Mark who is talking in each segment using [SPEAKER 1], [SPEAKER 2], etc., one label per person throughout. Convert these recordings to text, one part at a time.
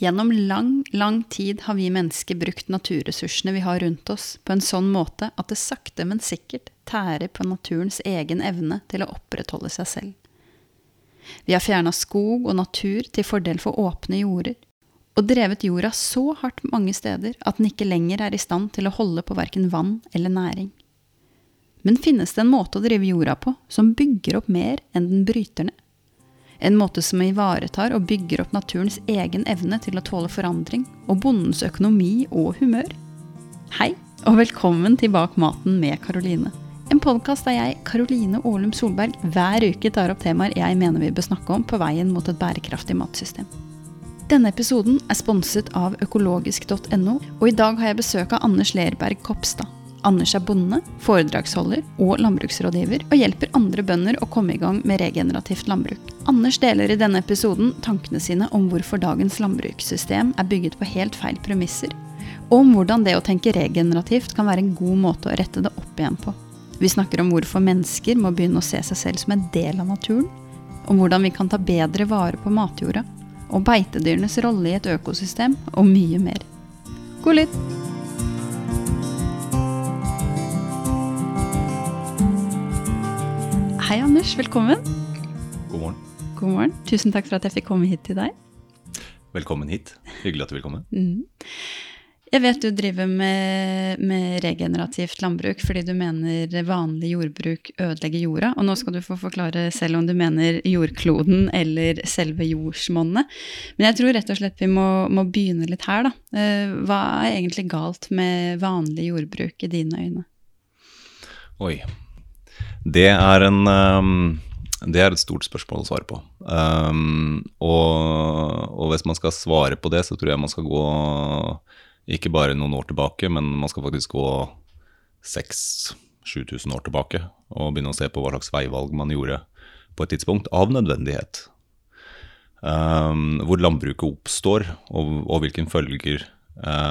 [SPEAKER 1] Gjennom lang, lang tid har vi mennesker brukt naturressursene vi har rundt oss, på en sånn måte at det sakte, men sikkert tærer på naturens egen evne til å opprettholde seg selv. Vi har fjerna skog og natur til fordel for åpne jorder, og drevet jorda så hardt mange steder at den ikke lenger er i stand til å holde på verken vann eller næring. Men finnes det en måte å drive jorda på som bygger opp mer enn den bryter ned? En måte som ivaretar og bygger opp naturens egen evne til å tåle forandring, og bondens økonomi og humør? Hei, og velkommen til Bak maten med Karoline. En podkast der jeg, Karoline Aalum Solberg, hver uke tar opp temaer jeg mener vi bør snakke om på veien mot et bærekraftig matsystem. Denne episoden er sponset av økologisk.no, og i dag har jeg besøk av Anders Lerberg Kopstad. Anders er bonde, foredragsholder og landbruksrådgiver, og hjelper andre bønder å komme i gang med regenerativt landbruk. Anders deler i denne episoden tankene sine om hvorfor dagens landbrukssystem er bygget på helt feil premisser, og om hvordan det å tenke regenerativt kan være en god måte å rette det opp igjen på. Vi snakker om hvorfor mennesker må begynne å se seg selv som en del av naturen, om hvordan vi kan ta bedre vare på matjorda, og beitedyrenes rolle i et økosystem, og mye mer. God lytt! Hei, Anders. Velkommen.
[SPEAKER 2] God morgen.
[SPEAKER 1] God morgen. Tusen takk for at jeg fikk komme hit til deg.
[SPEAKER 2] Velkommen hit. Hyggelig at du vil komme.
[SPEAKER 1] Mm. Jeg vet du driver med, med, regenerativt landbruk fordi du mener vanlig jordbruk ødelegger jorda. Og nå skal du få forklare selv om du mener jordkloden eller selve jordsmonnet. Men jeg tror rett og slett vi må, må begynne litt her, da. Eh, hva er egentlig galt med vanlig jordbruk i dine øyne?
[SPEAKER 2] Oi, det er, en, um, det er et stort spørsmål å svare på. Um, og, og, hvis man skal svare på det, så tror jeg man skal gå ikke bare noen år tilbake, men man skal faktisk gå 6000-7000 år tilbake og begynne å se på hva slags veivalg man gjorde på et tidspunkt, av nødvendighet. Um, hvor landbruket oppstår, og, og hvilken følger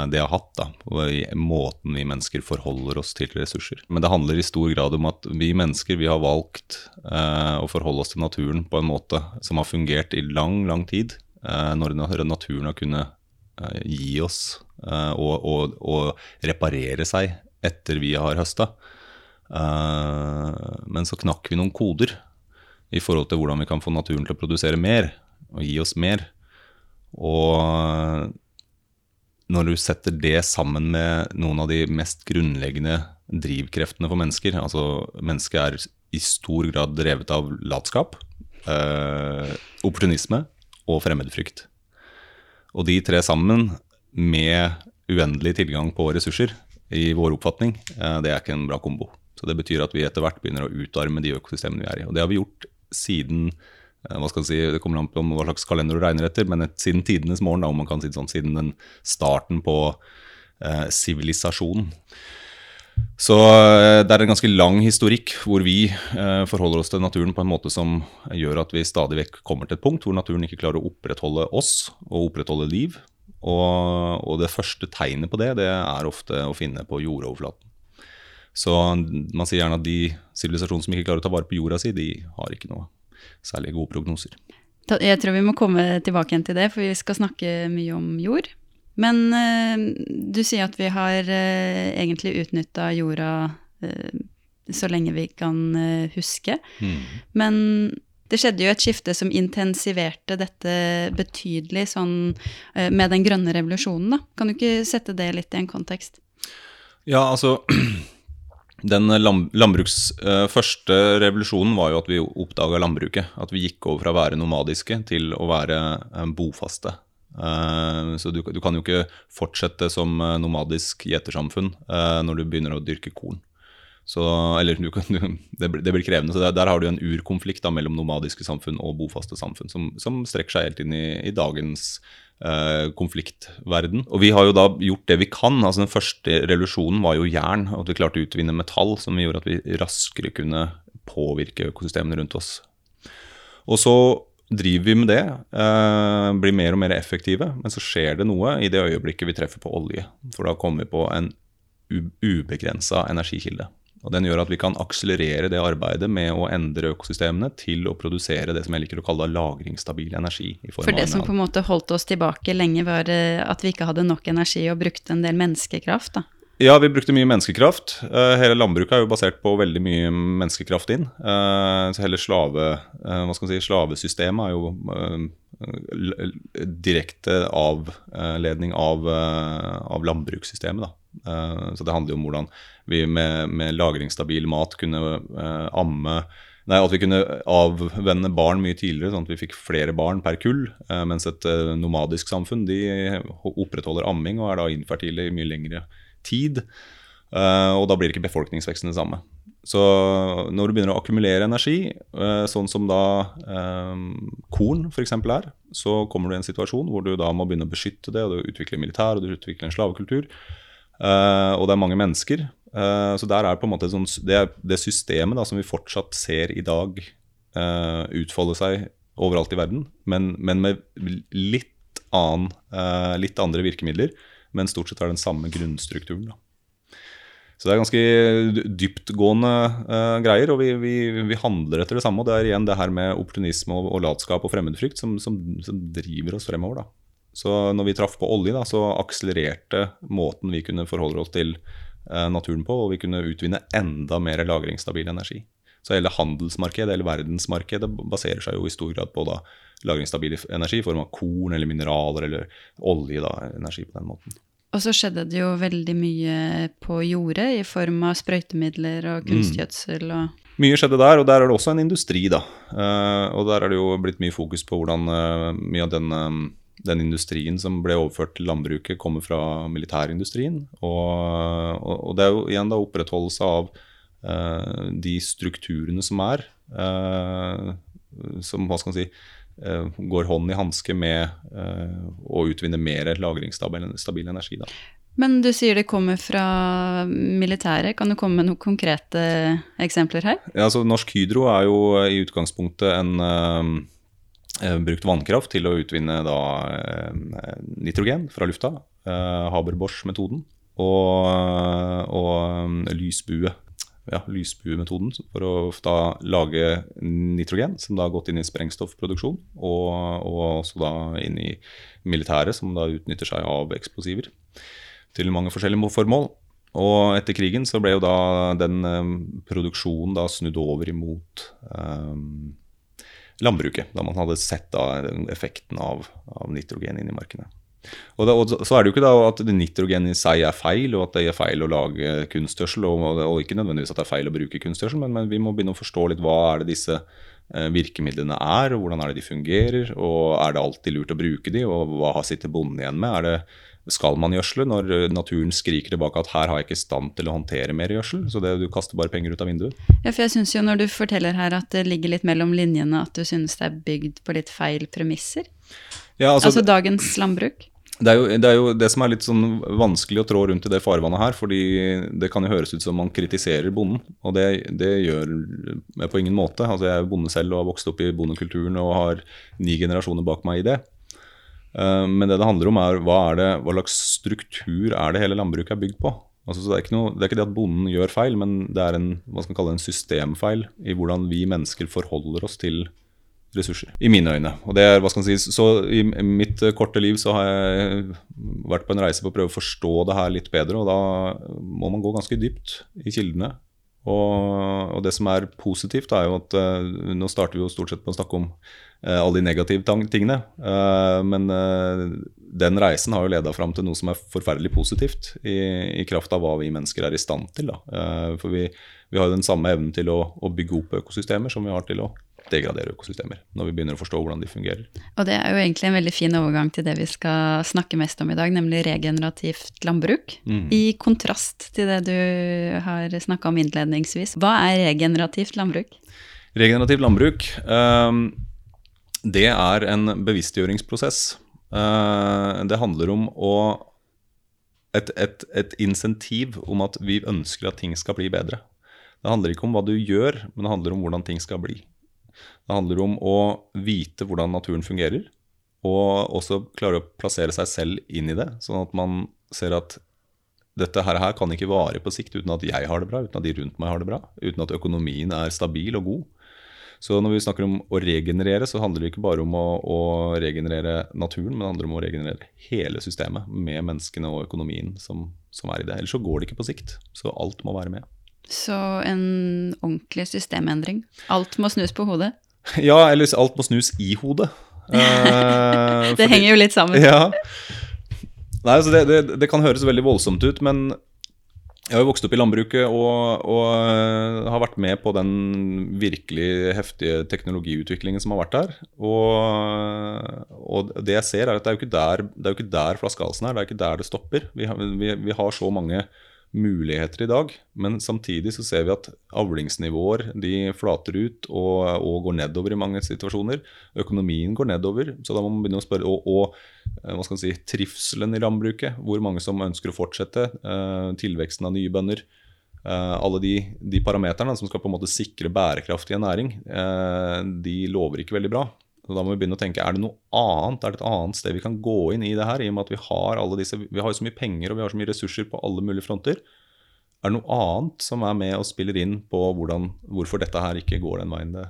[SPEAKER 2] det har hatt, da, og måten vi mennesker forholder oss til ressurser. Men det handler i stor grad om at vi mennesker vi har valgt eh, å forholde oss til naturen på en måte som har fungert i lang, lang tid. Eh, når naturen har kunnet eh, gi oss og, og, og, reparere seg etter vi har høsta. men så knakk vi noen koder i forhold til hvordan vi kan få naturen til å produsere mer og gi oss mer. Og når du setter det sammen med noen av de mest grunnleggende drivkreftene for mennesker Altså, mennesket er i stor grad drevet av latskap, eh, opportunisme og fremmedfrykt. Og de tre sammen, med uendelig tilgang på ressurser, i vår oppfatning, eh, det er ikke en bra kombo. Så det betyr at vi etter hvert begynner å utarme de økosystemene vi er i. Og det har vi gjort siden hva skal si, Det kommer an på hva slags kalender du regner etter, men et, siden tidenes morgen, da, om man kan si det sånn, siden den starten på sivilisasjonen. Eh, så eh, det er en ganske lang historikk hvor vi eh, forholder oss til naturen på en måte som gjør at vi stadig vekk kommer til et punkt hvor naturen ikke klarer å opprettholde oss og opprettholde liv. Og, og det første tegnet på det, det er ofte å finne på jordoverflaten. Så man sier gjerne at de sivilisasjonene som ikke klarer å ta vare på jorda si, de har ikke noe særlig gode prognoser.
[SPEAKER 1] Jeg tror vi må komme tilbake igjen til det, for vi skal snakke mye om jord. Men uh, du sier at vi har uh, egentlig utnytta jorda uh, så lenge vi kan huske. Mm. Men det skjedde jo et skifte som intensiverte dette betydelig sånn, med den grønne revolusjonen. Da. Kan du ikke sette det litt i en kontekst?
[SPEAKER 2] Ja, altså Den landbruks uh, første revolusjonen var jo at vi oppdaga landbruket. At vi gikk over fra å være nomadiske til å være uh, bofaste. Uh, så du, du, kan jo ikke fortsette som nomadisk gjetersamfunn når du begynner å dyrke korn. Så, eller du, du, det, det, blir krevende. så Der, der har du en urkonflikt da, mellom nomadiske samfunn og bofaste samfunn, som, som strekker seg helt inn i, i dagens Eh, konfliktverden. Og vi har jo da gjort det vi kan. altså Den første revolusjonen var jo jern, og at vi klarte å utvinne metall som gjorde at vi raskere kunne påvirke økosystemene rundt oss. Og så driver vi med det, eh, blir mer og mer effektive, men så skjer det noe i det øyeblikket vi treffer på olje. For da kommer vi på en ubegrensa energikilde. Og Den gjør at vi kan akselerere det arbeidet med å endre økosystemene til å produsere det som jeg liker å kalle lagringsstabil energi.
[SPEAKER 1] For det som på en måte holdt oss tilbake lenge, var eh, at vi ikke hadde nok energi og brukte en del menneskekraft? da?
[SPEAKER 2] Ja, vi brukte mye menneskekraft. Uh, hele landbruket er jo basert på veldig mye menneskekraft inn. Uh, så hele slave, uh, hva skal man si, slavesystemet er jo direkte avledning av, av landbrukssystemet. Da. så det handler jo om hvordan vi med, med lagringsstabil mat kunne amme Nei, At vi kunne avvenne barn mye tidligere, sånn at vi fikk flere barn per kull. mens et nomadisk samfunn de opprettholder amming og er da infertile i mye lengre tid. Uh, og da blir ikke befolkningsveksten det samme. Så når du begynner å akkumulere energi, uh, sånn som da um, korn f.eks. er, så kommer du i en situasjon hvor du da må begynne å beskytte det, og du utvikler militær og du utvikler en slavekultur. Uh, og det er mange mennesker. så der er på en måte sånn, det, det, systemet da, som vi fortsatt ser i dag utfolde seg overalt i verden, men, men med litt, annen, litt andre virkemidler men stort sett er den samme grunnstrukturen. Da. Så det er ganske dyptgående uh, greier, og vi, vi, vi, handler etter det samme. Og det er igjen det her med opportunisme og, og latskap og fremmedfrykt som, som, som, driver oss fremover. da. Så når vi traff på olje, da, så akselererte måten vi kunne forholde oss til uh, naturen på, og vi kunne utvinne enda mer lagringsstabil energi. Så hele handelsmarkedet, hele verdensmarkedet, baserer seg jo i stor grad på da lagringsstabil energi i form av korn eller mineraler eller olje. da, energi på den måten.
[SPEAKER 1] Og så skjedde det jo veldig mye på jordet i form av sprøytemidler og mm. kunstgjødsel og
[SPEAKER 2] Mye skjedde der, og der er det også en industri, da. Uh, og der er det jo blitt mye fokus på hvordan uh, mye av den, uh, den, industrien som ble overført til landbruket, kommer fra militærindustrien. Og, og, og det er jo igjen da opprettholdelse av de strukturene som er. som hva skal man si går hånd i hanske med eh, å utvinne mer lagringsstabil energi. Da.
[SPEAKER 1] Men du sier det kommer fra militæret. Kan du komme med noen konkrete eksempler her?
[SPEAKER 2] Ja, altså Norsk Hydro er jo i utgangspunktet en uh, brukt vannkraft til å utvinne da, uh, nitrogen fra lufta. Uh, Haber-Bosch-metoden. Og, og lysbue ja, lysbuemetoden for å da lage nitrogen, som da har gått inn i sprengstoffproduksjon, og, og også da inn i militæret, som da utnytter seg av eksplosiver til mange forskjellige formål. Og etter krigen så ble jo da den um, produksjonen da snudd over imot um, landbruket, da man hadde sett da effekten av, av nitrogen inn i markene. Og, da, og, Så er det jo ikke da at nitrogen i seg er feil, og at det er feil å lage kunstgjødsel. Og, og, ikke nødvendigvis at det er feil å bruke kunstgjødsel, men, men, vi må begynne å forstå litt hva er det disse eh, virkemidlene er, og hvordan er det de fungerer. Og er det alltid lurt å bruke de, og hva sitter bonden igjen med? Er det skal man gjødsle når naturen skriker tilbake at her har jeg ikke stand til å håndtere mer gjødsel? Så det, du kaster bare penger ut av vinduet.
[SPEAKER 1] Ja, for jeg synes jo når du forteller her at det ligger litt mellom linjene at du synes det er bygd på litt feil premisser. Ja, altså, altså dagens landbruk?
[SPEAKER 2] Det er, jo, det er, jo, det som er litt sånn vanskelig å trå rundt i det farvannet her. fordi det kan jo høres ut som man kritiserer bonden, og det, det gjør jeg på ingen måte. Altså Jeg er bonde selv og har vokst opp i bondekulturen og har ni generasjoner bak meg i det. Eh, men det det handler om, er hva, er det, hva slags struktur er det hele landbruket er bygd på. Altså, det, er noe, det, er ikke det at bonden gjør feil, men det er en, en systemfeil i hvordan vi mennesker forholder oss til ressurser, i mine øyne. Og det er, hva skal man si, så I mitt korte liv så har jeg vært på en reise på å prøve å forstå det her litt bedre, og da må man gå ganske dypt i kildene. Og, og det som er positivt, er jo at uh, nå starter vi jo stort sett på å snakke om uh, alle de negative tingene. Uh, men den reisen har jo leda fram til noe som er forferdelig positivt, i, i, kraft av hva vi mennesker er i stand til. for vi, vi, har jo den samme evnen til å, å bygge opp økosystemer som vi har til å degradere økosystemer. Når vi begynner å forstå hvordan de fungerer.
[SPEAKER 1] Og det er jo egentlig en veldig fin overgang til det vi skal snakke mest om i dag, nemlig regenerativt landbruk. Mm. I kontrast til det du har snakka om innledningsvis. Hva er regenerativt landbruk?
[SPEAKER 2] Regenerativt landbruk, um, det er en bevisstgjøringsprosess. Uh, det handler om å et, et, et insentiv om at vi ønsker at ting skal bli bedre. Det handler ikke om hva du gjør, men det handler om hvordan ting skal bli. Det handler om å vite hvordan naturen fungerer, og også klare å plassere seg selv inn i det, sånn at man ser at dette her, her kan ikke vare på sikt uten at jeg har det bra, uten at de rundt meg har det bra, uten at økonomien er stabil og god. Så når vi snakker om å regenerere, så handler det ikke bare om å, å regenerere naturen, men det handler om å regenerere hele systemet med menneskene og økonomien som, som er i det. Ellers så går det ikke på sikt. Så alt må være med.
[SPEAKER 1] Så en ordentlig systemendring. Alt må snus på hodet?
[SPEAKER 2] Ja, eller alt må snus i hodet.
[SPEAKER 1] Eh, det fordi, henger jo litt sammen.
[SPEAKER 2] Ja. Nei, altså det, det, det, kan høres veldig voldsomt ut, men jeg har jo vokst opp i landbruket og, og, eh, har vært med på den virkelig heftige teknologiutviklingen som har vært der. Og, og det jeg ser, er at det er jo ikke der, er jo ikke der flaskehalsen er. Det er ikke der det stopper. Vi har, vi, vi har så mange muligheter i dag. Men samtidig så ser vi at avlingsnivåer de flater ut og, og, går nedover i mange situasjoner. Økonomien går nedover. så da må man begynne å spørre, Og, og eh, hva skal man si, trivselen i landbruket. Hvor mange som ønsker å fortsette. Eh, tilveksten av nye bønder. Eh, alle de, de parameterne som skal på en måte sikre bærekraft i en næring, de lover ikke veldig bra. Så da må vi begynne å tenke er det noe annet, er det et annet sted vi kan gå inn i det her? I og med at vi har alle disse, vi har så mye penger og vi har så mye ressurser på alle mulige fronter. Er det noe annet som er med og spiller inn på hvordan, hvorfor dette her ikke går den veien det,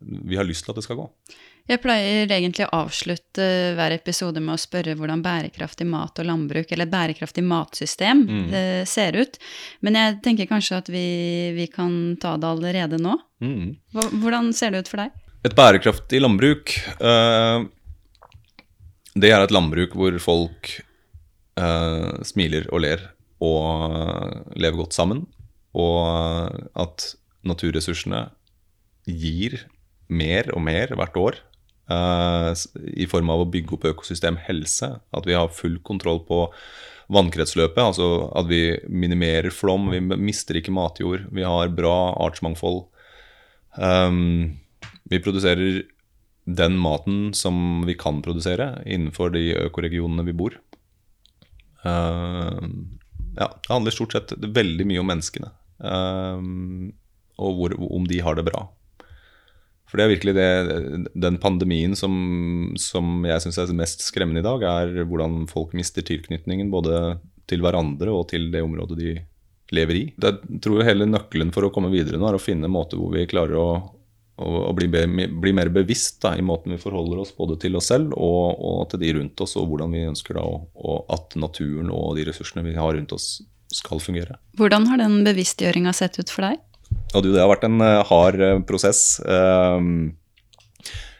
[SPEAKER 2] vi har lyst til at det skal gå?
[SPEAKER 1] Jeg pleier egentlig å avslutte hver episode med å spørre hvordan bærekraftig mat og landbruk, eller et bærekraftig matsystem, mm. Eh, ser ut. Men jeg tenker kanskje at vi, vi kan ta det allerede nå. Mm. Hvordan ser det ut for deg?
[SPEAKER 2] Et bærekraftig landbruk, uh, det er et landbruk hvor folk uh, smiler og ler og lever godt sammen. Og at naturressursene gir mer og mer hvert år i form av å bygge opp økosystem helse. At vi har full kontroll på vannkretsløpet, altså at vi minimerer flom, vi mister ikke matjord, vi har bra artsmangfold. Um, vi produserer den maten som vi kan produsere innenfor de økoregionene vi bor. Uh, ja, det handler stort sett veldig mye om menneskene. Uh, og hvor, om de har det bra. For det er virkelig det, den pandemien som, som jeg syns er mest skremmende i dag, er hvordan folk mister tilknytningen både til hverandre og til det området de lever i. Jeg tror hele nøkkelen for å komme videre nå er å finne en måte hvor vi klarer å og, og bli, bli, mer bevisst da, i måten vi forholder oss både til oss selv og, og til de rundt oss, og hvordan vi ønsker da, og, at naturen og de ressursene vi har rundt oss, skal fungere.
[SPEAKER 1] Hvordan har den bevisstgjøringa sett ut for deg?
[SPEAKER 2] Ja, det har vært en uh, hard uh, prosess. Uh,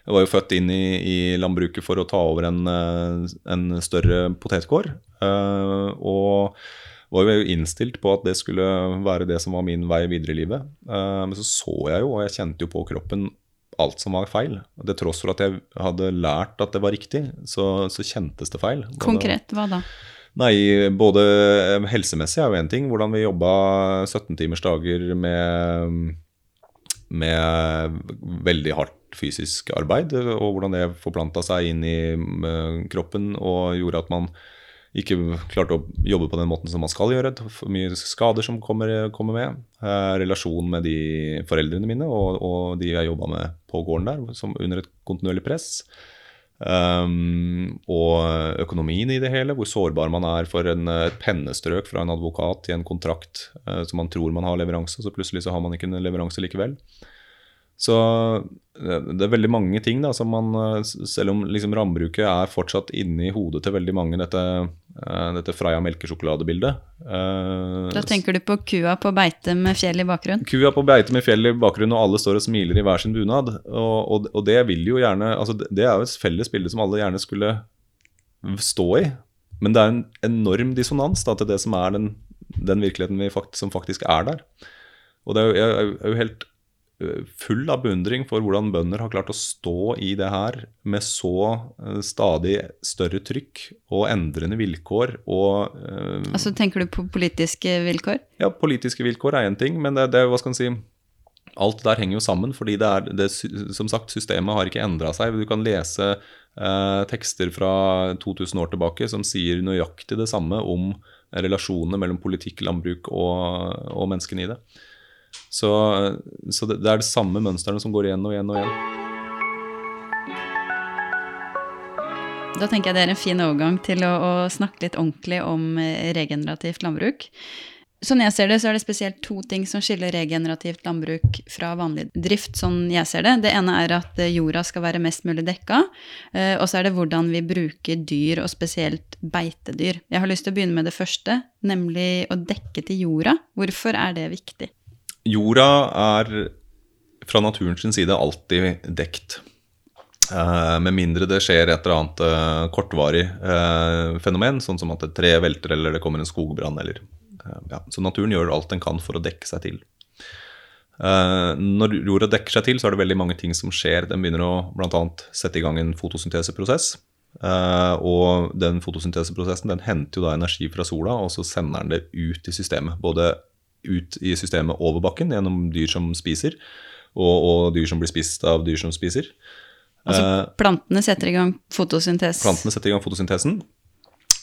[SPEAKER 2] jeg var jo født inn i, i landbruket for å ta over en, en større potetgård. og var jo innstilt på at det skulle være det som var min vei videre i livet. Uh, men så så jeg jo, og jeg kjente jo på kroppen alt som var feil. Til tross for at jeg hadde lært at det var riktig, så, så kjentes det feil.
[SPEAKER 1] Konkret, hva da?
[SPEAKER 2] Nei, både helsemessig er jo én ting. Hvordan vi jobba 17-timersdager med, med veldig hardt fysisk arbeid, og hvordan det forplanta seg inn i kroppen og gjorde at man ikke klarte å jobbe på den måten som man skal gjøre. For mye skader som kommer, kommer med. Eh, relasjon med de foreldrene mine og, og de jeg jobba med på gården der, som under et kontinuerlig press. Um, og økonomien i det hele, hvor sårbar man er for en, et pennestrøk fra en advokat i en kontrakt uh, som man tror man har leveranse, så plutselig så har man ikke en leveranse likevel. Så det er veldig mange ting da, som man eh, Selv om liksom rambruket er fortsatt inni hodet til veldig mange, dette, eh, dette Freia melkesjokoladebildet.
[SPEAKER 1] Eh, da tenker du på kua på beite med fjell i bakgrunnen?
[SPEAKER 2] Kua på beite med fjell i bakgrunnen, og alle står og smiler i hver sin bunad. Og, og, og det vil jo gjerne altså Det er jo et felles bilde som alle gjerne skulle stå i. Men det er en enorm dissonans da, til det som er den, den virkeligheten fakt, som faktisk er der. Og det er jo, jeg er jo helt full av beundring for hvordan bønder har klart å stå i det her med så uh, stadig større trykk og endrende vilkår og
[SPEAKER 1] uh, Altså Tenker du på politiske vilkår?
[SPEAKER 2] Ja, politiske vilkår er én ting, men det, det, hva skal man si Alt der henger jo sammen, fordi det er, det, som sagt, systemet har ikke endra seg. Du kan lese uh, tekster fra 2000 år tilbake som sier nøyaktig det samme om relasjonene mellom politikk, landbruk og, og menneskene i det. Så, så det, er det samme mønstrene som går igjen og igjen og igjen.
[SPEAKER 1] Da tenker jeg det er en fin overgang til å, å snakke litt ordentlig om eh, regenerativt landbruk. Sånn jeg ser det, så er det spesielt to ting som skiller regenerativt landbruk fra vanlig drift. sånn jeg ser Det Det ene er at eh, jorda skal være mest mulig dekka. eh, Og så er det hvordan vi bruker dyr, og spesielt beitedyr. Jeg har lyst til å begynne med det første, nemlig å dekke til jorda. Hvorfor er det viktig?
[SPEAKER 2] Jorda er fra naturens side alltid dekt. Eh, med mindre det skjer et eller annet eh, kortvarig eh, fenomen, sånn som at et tre velter eller det kommer en skogbrann. Eller, ja. Så naturen gjør alt den kan for å dekke seg til. Når jorda dekker seg til, så er det veldig mange ting som skjer. Den begynner å bl.a. sette i gang en fotosynteseprosess. Og den fotosynteseprosessen den henter jo da energi fra sola, og så sender den det ut i systemet. Både ut i systemet over bakken gjennom dyr som spiser, og, og dyr som blir spist av dyr som spiser.
[SPEAKER 1] Altså,
[SPEAKER 2] Eh,
[SPEAKER 1] plantene setter i gang fotosyntesen?
[SPEAKER 2] Plantene setter i gang fotosyntesen.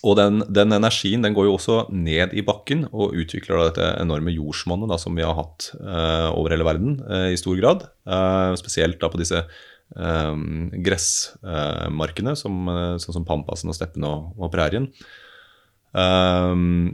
[SPEAKER 2] Og den, den energien den går jo også ned i bakken og utvikler dette enorme jordsmonnet da, som vi har hatt uh, over hele verden uh, i stor grad. Uh, spesielt da på disse gressmarkene, som, sånn som Pampasen og steppene og, og prærien. Um,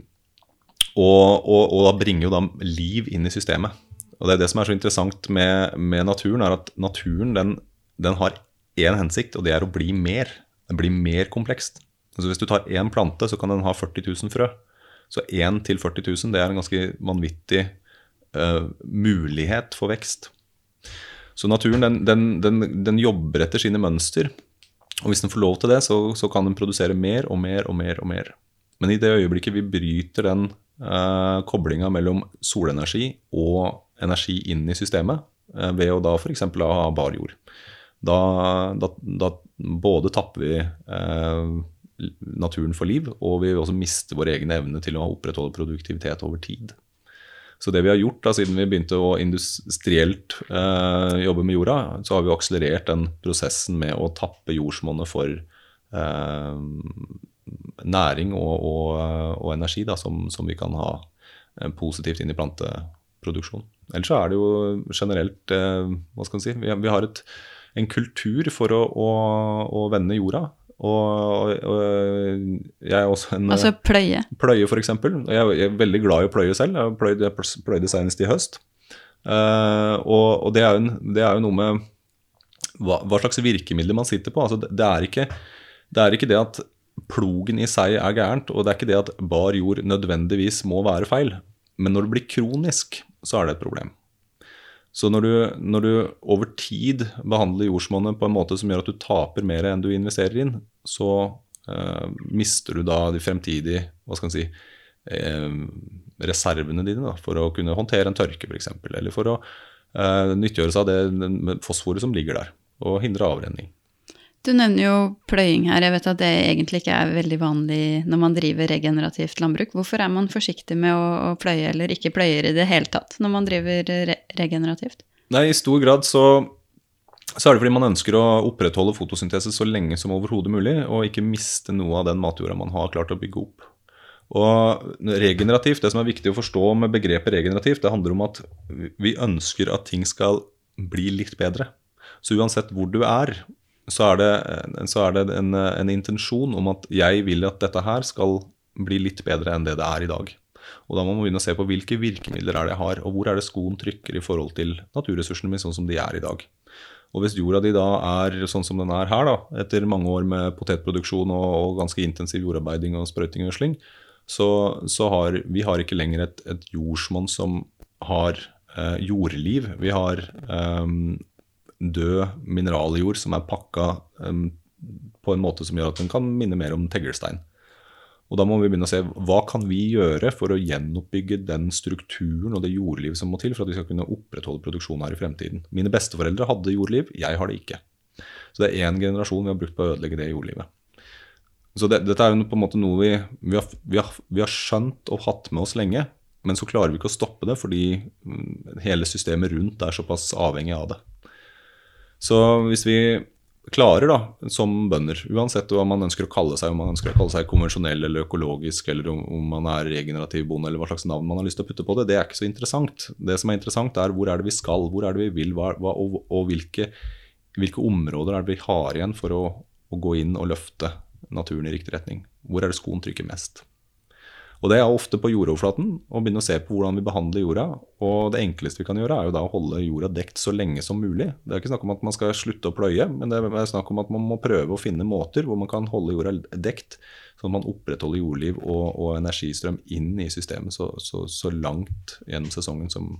[SPEAKER 2] og, og, og da bringer jo da liv inn i systemet. Og det er det som er så interessant med, med naturen, er at naturen den, den har én hensikt, og det er å bli mer. Den blir mer komplekst. Altså hvis du tar én plante, så kan den ha 40 000 frø. Så 1 til 40 000 det er en ganske vanvittig uh, mulighet for vekst. Så naturen den, den, den, den jobber etter sine mønster. Og hvis den får lov til det, så, så kan den produsere mer og mer og mer og mer. Men i det øyeblikket vi bryter den uh, koblinga mellom solenergi og energi inn i systemet, eh, ved å da f.eks. ha bar jord, da, da, da både tapper vi eh, naturen for liv, og vi også mister vår egen evne til å opprettholde produktivitet over tid. Så det vi har gjort da, siden vi begynte å industrielt eh, jobbe med jorda, så har vi akselerert den prosessen med å tappe jordsmonnet for eh, næring og, og, og energi da, som, som, vi kan ha eh, positivt inn i planteproduksjon. Ellers så er det jo generelt eh, Hva skal man si? Vi, vi har et, en kultur for å, å, å vende jorda. Og, og, jeg er også en
[SPEAKER 1] Altså pløye.
[SPEAKER 2] Pløye, f.eks. Jeg, jeg er veldig glad i å pløye selv. Jeg pløyde, pløyde senest i høst. Uh, og, og det, er jo, det, er jo, noe med hva, hva, slags virkemidler man sitter på. Altså, det, det, er ikke, det, er ikke, det at plogen i seg er gærent, og det er ikke det at bar jord nødvendigvis må være feil. Men når det blir kronisk, så er det et problem. Så når du, når du, over tid behandler jordsmonnet på en måte som gjør at du taper mer enn du investerer inn, så eh, mister du da de fremtidige hva skal si, eh, reservene dine da, for å kunne håndtere en tørke f.eks. Eller for å eh, nyttiggjøre seg av det fosforet som ligger der, og hindre avrenning.
[SPEAKER 1] Du nevner jo pløying her. Jeg vet at det egentlig ikke er veldig vanlig når man driver regenerativt landbruk. Hvorfor er man forsiktig med å, pløye, eller ikke pløyer i det hele tatt, når man driver re regenerativt?
[SPEAKER 2] Nei, i stor grad så, så, er det fordi man ønsker å opprettholde fotosyntese så lenge som overhodet mulig, og ikke miste noe av den matjorda man har klart å bygge opp. Og regenerativt, Det som er viktig å forstå med begrepet regenerativt, det handler om at vi ønsker at ting skal bli litt bedre. Så uansett hvor du er, så er det, så er det en, en, intensjon om at jeg vil at dette her skal bli litt bedre enn det det er i dag. Og da må man begynne å se på hvilke virkemidler er det jeg har, og hvor er det skoen trykker i forhold til naturressursene mine sånn som de er i dag. Og hvis jorda di da er sånn som den er her, da, etter mange år med potetproduksjon og, og ganske intensiv jordarbeiding og sprøyting og gjødsling, så, så, har vi har ikke lenger et, et jordsmonn som har eh, jordliv. Vi har eh, død mineraljord som er pakka um, på en måte som gjør at den kan minne mer om teglstein. Og Da må vi begynne å se hva kan vi gjøre for å gjenoppbygge den strukturen og det jordlivet som må til for at vi skal kunne opprettholde produksjonen her i fremtiden. Mine besteforeldre hadde jordliv, jeg har det ikke. Så det er én generasjon vi har brukt på å ødelegge det jordlivet. Så det, Dette er jo på en måte noe vi, vi, har, vi, har, vi har skjønt og hatt med oss lenge. Men så klarer vi ikke å stoppe det fordi hele systemet rundt er såpass avhengig av det. Så hvis vi klarer, da, som bønder, uansett hva man ønsker å kalle seg, om man ønsker å kalle seg konvensjonell eller økologisk, eller om, man er regenerativ bonde, eller hva slags navn man har lyst til å putte på det, det er ikke så interessant. Det som er interessant, er hvor er det vi skal, hvor er det vi vil, hva, og, og hvilke, hvilke, områder er det vi har igjen for å, å gå inn og løfte naturen i riktig retning. Hvor er det skoen trykker mest? Og det er ofte på jordoverflaten, å begynne å se på hvordan vi behandler jorda. Og det enkleste vi kan gjøre, er jo da å holde jorda dekt så lenge som mulig. Det er ikke snakk om at man skal slutte å pløye, men det er snakk om at man må prøve å finne måter hvor man kan holde jorda dekt, sånn at man opprettholder jordliv og, og energistrøm inn i systemet så, så, så langt gjennom sesongen som,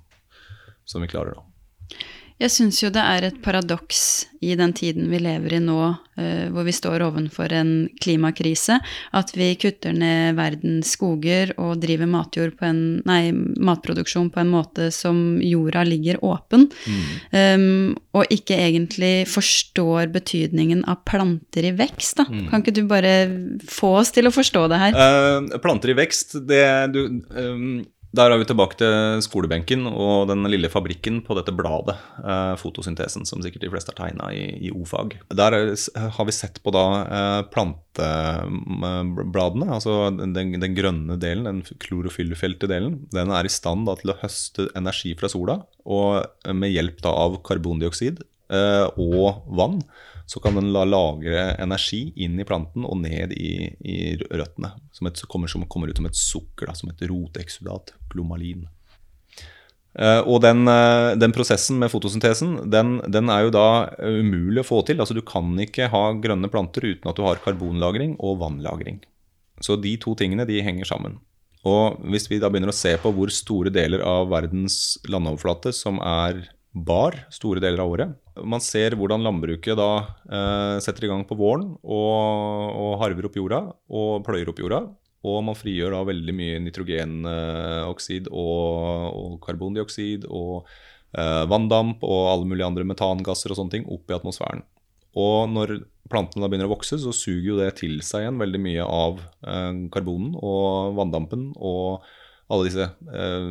[SPEAKER 2] som vi klarer. da.
[SPEAKER 1] Jeg syns jo det er et paradoks i den tiden vi lever i nå, uh, hvor vi står ovenfor en klimakrise, at vi kutter ned verdens skoger og driver en, nei, matproduksjon på en måte som jorda ligger åpen, mm. um, og ikke egentlig forstår betydningen av planter i vekst. Da. Mm. Kan ikke du bare få oss til å forstå det her?
[SPEAKER 2] Uh, planter i vekst, det du um der er vi tilbake til skolebenken og den lille fabrikken på dette bladet, eh, fotosyntesen, som sikkert de fleste har tegna i, i o-fag. Der har vi sett på da eh, plantebladene, altså den, den, grønne delen, den klorofyllfelte delen. Den er i stand da, til å høste energi fra sola, og med hjelp da av karbondioksid eh, og vann så kan den la lagre energi inn i planten og ned i, i røttene. Som, et, kommer, som, kommer, ut som et sukker, da, som et roteksudat, glomalin. Uh, og den, uh, den, prosessen med fotosyntesen den, den, er jo da umulig å få til. Altså Du kan ikke ha grønne planter uten at du har karbonlagring og vannlagring. Så de to tingene de henger sammen. Og hvis vi da begynner å se på hvor store deler av verdens landoverflate som er bar store deler av året. Man ser hvordan landbruket da eh, setter i gang på våren og, og, harver opp jorda og pløyer opp jorda. Og man frigjør da veldig mye nitrogenoksid og, og karbondioksid og eh, vanndamp og alle mulige andre metangasser og sånne ting opp i atmosfæren. Og når plantene da begynner å vokse, så suger jo det til seg igjen veldig mye av eh, karbonen og vanndampen og alle disse eh,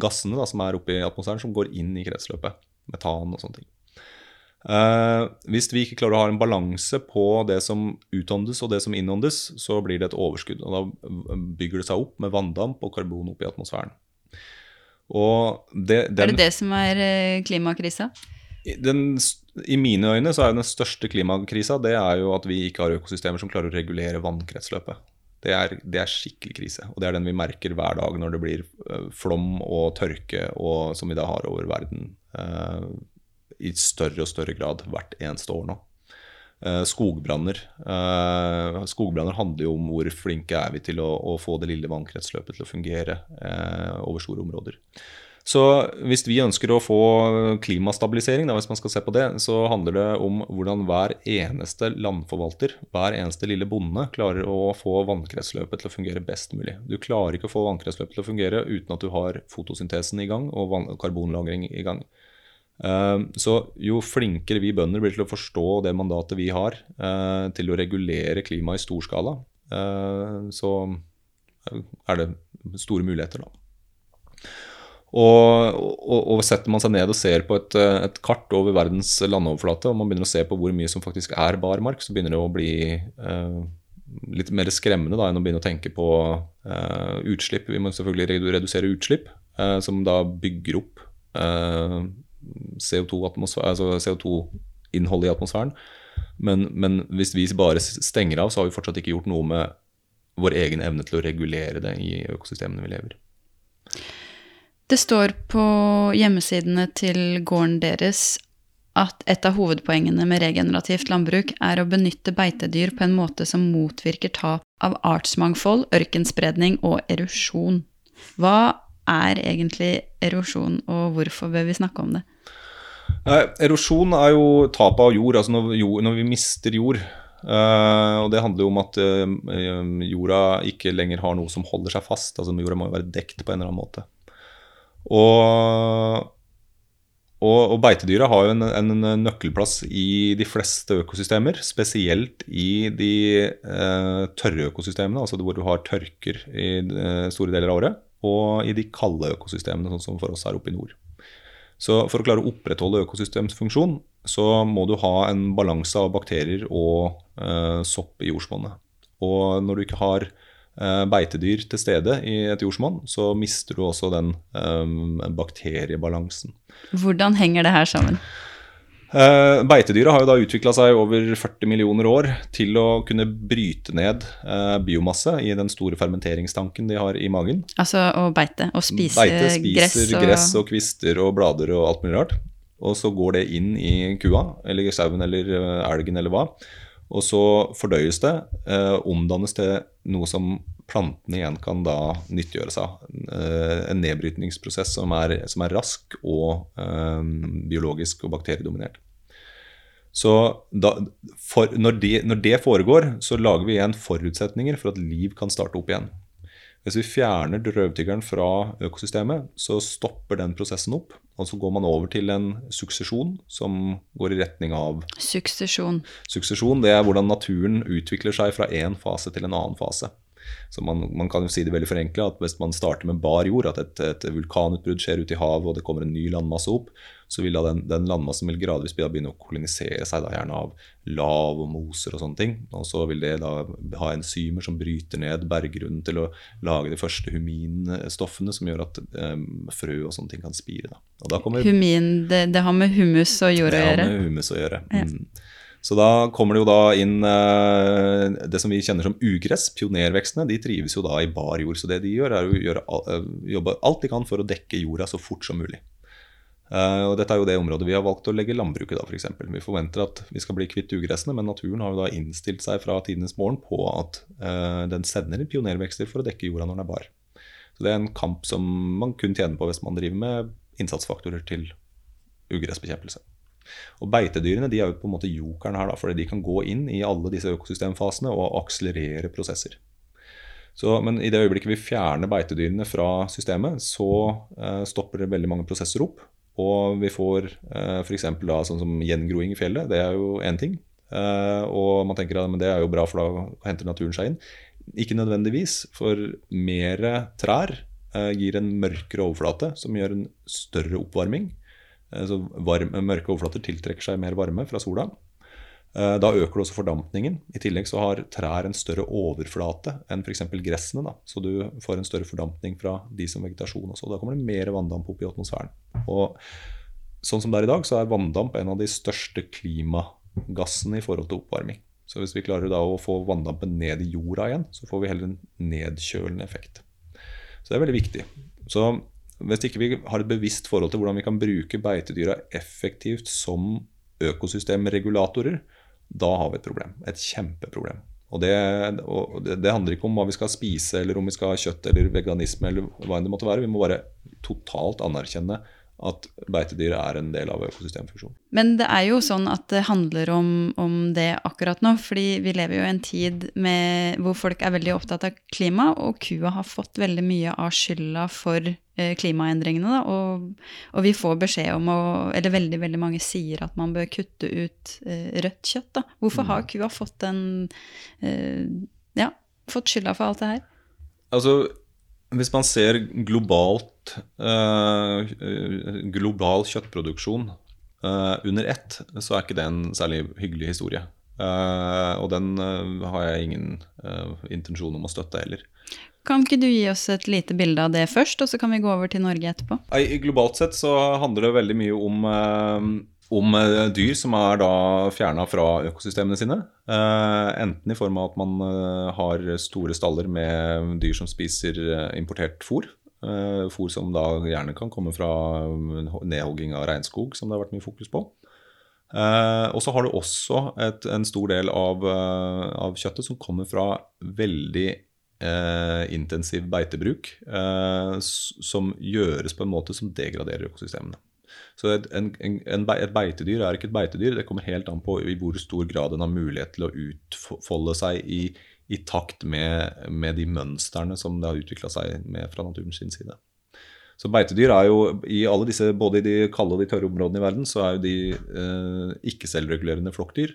[SPEAKER 2] gassene da, som er oppe i atmosfæren, som går inn i kretsløpet. Metan og sånne ting. Eh, hvis vi ikke klarer å ha en balanse på det som utåndes og det som innåndes, så blir det et overskudd. og Da bygger det seg opp med vanndamp og karbon opp i atmosfæren.
[SPEAKER 1] Det, den, er det det som er eh, klimakrisa?
[SPEAKER 2] Den, I mine øyne så er den største klimakrisa det er jo at vi ikke har økosystemer som klarer å regulere vannkretsløpet. Det er, det er, skikkelig krise. Og det er den vi merker hver dag når det blir uh, flom og tørke, og, som vi da har over verden uh, i større og større grad hvert eneste år nå. Uh, skogbranner. skogbranner handler jo om hvor flinke er vi til å, å få det lille vannkretsløpet til å fungere over store områder. Så hvis vi ønsker å få klimastabilisering, da, hvis man skal se på det, så handler det om hvordan hver eneste landforvalter, hver eneste lille bonde, klarer å få vannkretsløpet til å fungere best mulig. Du klarer ikke å få vannkretsløpet til å fungere uten at du har fotosyntesen i gang og karbonlagring i gang. Eh, så jo flinkere vi bønder blir til å forstå det mandatet vi har eh, til å regulere klimaet i stor skala, eh, så er det store muligheter, da. Og, og, og, setter man seg ned og ser på et, et, kart over verdens landoverflate, og man begynner å se på hvor mye som faktisk er barmark, så begynner det å bli eh, litt mer skremmende da, enn å begynne å tenke på eh, utslipp. Vi må selvfølgelig redusere utslipp, eh, som da bygger opp CO2-innholdet eh, altså CO2 i atmosfæren. Men, men hvis vi bare stenger av, så har vi fortsatt ikke gjort noe med vår egen evne til å regulere det i økosystemene vi lever i.
[SPEAKER 1] Det står på hjemmesidene til gården deres at et av hovedpoengene med regenerativt landbruk er å benytte beitedyr på en måte som motvirker tap av artsmangfold, ørkenspredning og erosjon. Hva er egentlig erosjon, og hvorfor bør vi snakke om det?
[SPEAKER 2] erosjon er jo tap av jord, altså når, jord, når vi mister jord. Eh, og det handler jo om at eh, jorda ikke lenger har noe som holder seg fast. altså Jorda må jo være dekt på en eller annen måte. Og, og, og beitedyra har jo en, en, nøkkelplass i de fleste økosystemer. Spesielt i de eh, tørre økosystemene, altså hvor du har tørker i eh, store deler av året. Og i de kalde økosystemene, sånn som for oss her oppe i nord. Så for å klare å opprettholde økosystemsfunksjon, så må du ha en balanse av bakterier og eh, sopp i jordsmonnet. Og når du ikke har beitedyr til stede i et jordsmonn, så mister du også den um, bakteriebalansen.
[SPEAKER 1] Hvordan henger det her sammen?
[SPEAKER 2] Uh, Beitedyra har jo da utvikla seg over 40 millioner år til å kunne bryte ned uh, biomasse i den store fermenteringstanken de har i magen.
[SPEAKER 1] Altså å beite og spise
[SPEAKER 2] beite, spiser
[SPEAKER 1] gress og
[SPEAKER 2] gress og kvister og blader og alt mulig rart. Og så går det inn i kua eller sauen eller uh, elgen eller hva. Og så fordøyes det, omdannes til noe som plantene igjen kan da nyttiggjøre seg. en nedbrytningsprosess som er, som er rask og biologisk og bakteriedominert. Så da, for, når, det, når, det, foregår, så lager vi igjen forutsetninger for at liv kan starte opp igjen. Hvis vi fjerner røvtyggeren fra økosystemet, så stopper den prosessen opp. Og så går man over til en suksesjon som går i retning av
[SPEAKER 1] Suksesjon.
[SPEAKER 2] Suksesjon, Det er hvordan naturen utvikler seg fra én fase til en annen fase. Så man, man, kan jo si det veldig forenkla at hvis man starter med bar jord, at et, et vulkanutbrudd skjer ute i havet og det kommer en ny landmasse opp, så vil da den, den landmassen vil gradvis begynne å kolonisere seg, da, gjerne av lav og moser og sånne ting. Og så vil det da ha enzymer som bryter ned berggrunnen til å lage de første huminstoffene som gjør at um, frø og sånne ting kan spire. Da.
[SPEAKER 1] Kommer, Humin, det, det, har med humus og jord å gjøre?
[SPEAKER 2] Det har med humus å gjøre. Ja. Så da kommer det jo da inn uh, det som vi kjenner som ugress. Pionervekstene de trives jo da i bar jord. Så det de gjør, er å gjøre, uh, jobbe alt de kan for å dekke jorda så fort som mulig. Uh, og Dette er jo det området vi har valgt å legge landbruket da, f.eks. For vi forventer at vi skal bli kvitt ugressene, men naturen har jo da innstilt seg fra tidenes morgen på at den sender pionervekster for å dekke jorda når den er bar. Så Det er en kamp som man kun tjener på hvis man driver med innsatsfaktorer til ugressbekjempelse. Og Beitedyrene de er jo på en måte jokeren her, da, fordi de kan gå inn i alle disse økosystemfasene og akselerere prosesser. Så, men i det øyeblikket vi fjerner beitedyrene fra systemet, så eh, stopper det veldig mange prosesser opp. Og vi får eh, f.eks. sånn som gjengroing i fjellet. Det er jo én ting. Eh, og man tenker at det er jo bra, for da henter naturen seg inn. Ikke nødvendigvis, for mer trær eh, gir en mørkere overflate, som gjør en større oppvarming. Eh, så varme, mørke overflater tiltrekker seg mer varme fra sola. Eh, da øker du også fordampningen. I tillegg så har trær en større overflate enn f.eks. gressene. Da. Så du får en større fordampning fra de som vegetasjon også. Da kommer det mer vanndamp opp i atmosfæren. Og sånn som det er i dag, så er vanndamp en av de største klimagassene i forhold til oppvarming. Så hvis vi klarer da å få vanndampen ned i jorda igjen, så får vi heller en nedkjølende effekt. Så det er veldig viktig. Så hvis ikke vi har et bevisst forhold til hvordan vi kan bruke beitedyra effektivt som økosystemregulatorer, da har vi et problem. Et kjempeproblem. Og det, og det, handler ikke om hva vi skal spise, eller om vi skal ha kjøtt eller veganisme, eller hva enn det måtte være. Vi må bare totalt anerkjenne at beitedyr er en del av økosystemfunksjonen.
[SPEAKER 1] Men det er jo sånn at det handler om, om, det akkurat nå. fordi vi lever jo i en tid med, hvor folk er veldig opptatt av klima, og kua har fått veldig mye av skylda for eh, klimaendringene. Da, og, og, vi får beskjed om å Eller veldig veldig mange sier at man bør kutte ut eh, rødt kjøtt. Da. Hvorfor har mm. kua fått den eh, Ja, fått skylda for alt det her?
[SPEAKER 2] Altså, hvis man ser globalt eh, global kjøttproduksjon eh, under ett, så er ikke det en særlig hyggelig historie. Eh, og den har jeg ingen intensjon om å støtte heller.
[SPEAKER 1] Kan ikke du gi oss et lite bilde av det først, og så kan vi gå over til Norge etterpå?
[SPEAKER 2] Globalt sett så handler det veldig mye om om eh, dyr som er da fjerna fra økosystemene sine. Eh, enten i form av at man eh, har store staller med dyr som spiser importert fôr. Fôr som da gjerne kan komme fra nedhogging av regnskog, som det har vært mye fokus på. og så har du også et, en stor del av, av, kjøttet som kommer fra veldig eh, intensiv beitebruk, eh, som gjøres på en måte som degraderer økosystemene. Så et, en, en, et, beitedyr er ikke et beitedyr. Det kommer helt an på i hvor stor grad den har mulighet til å utfolde seg i, i takt med, med, de mønstrene som det har utvikla seg med fra naturens side. Så beitedyr er jo i alle disse, både i de kalde og de tørre områdene i verden, så er jo de eh, ikke-selvregulerende flokkdyr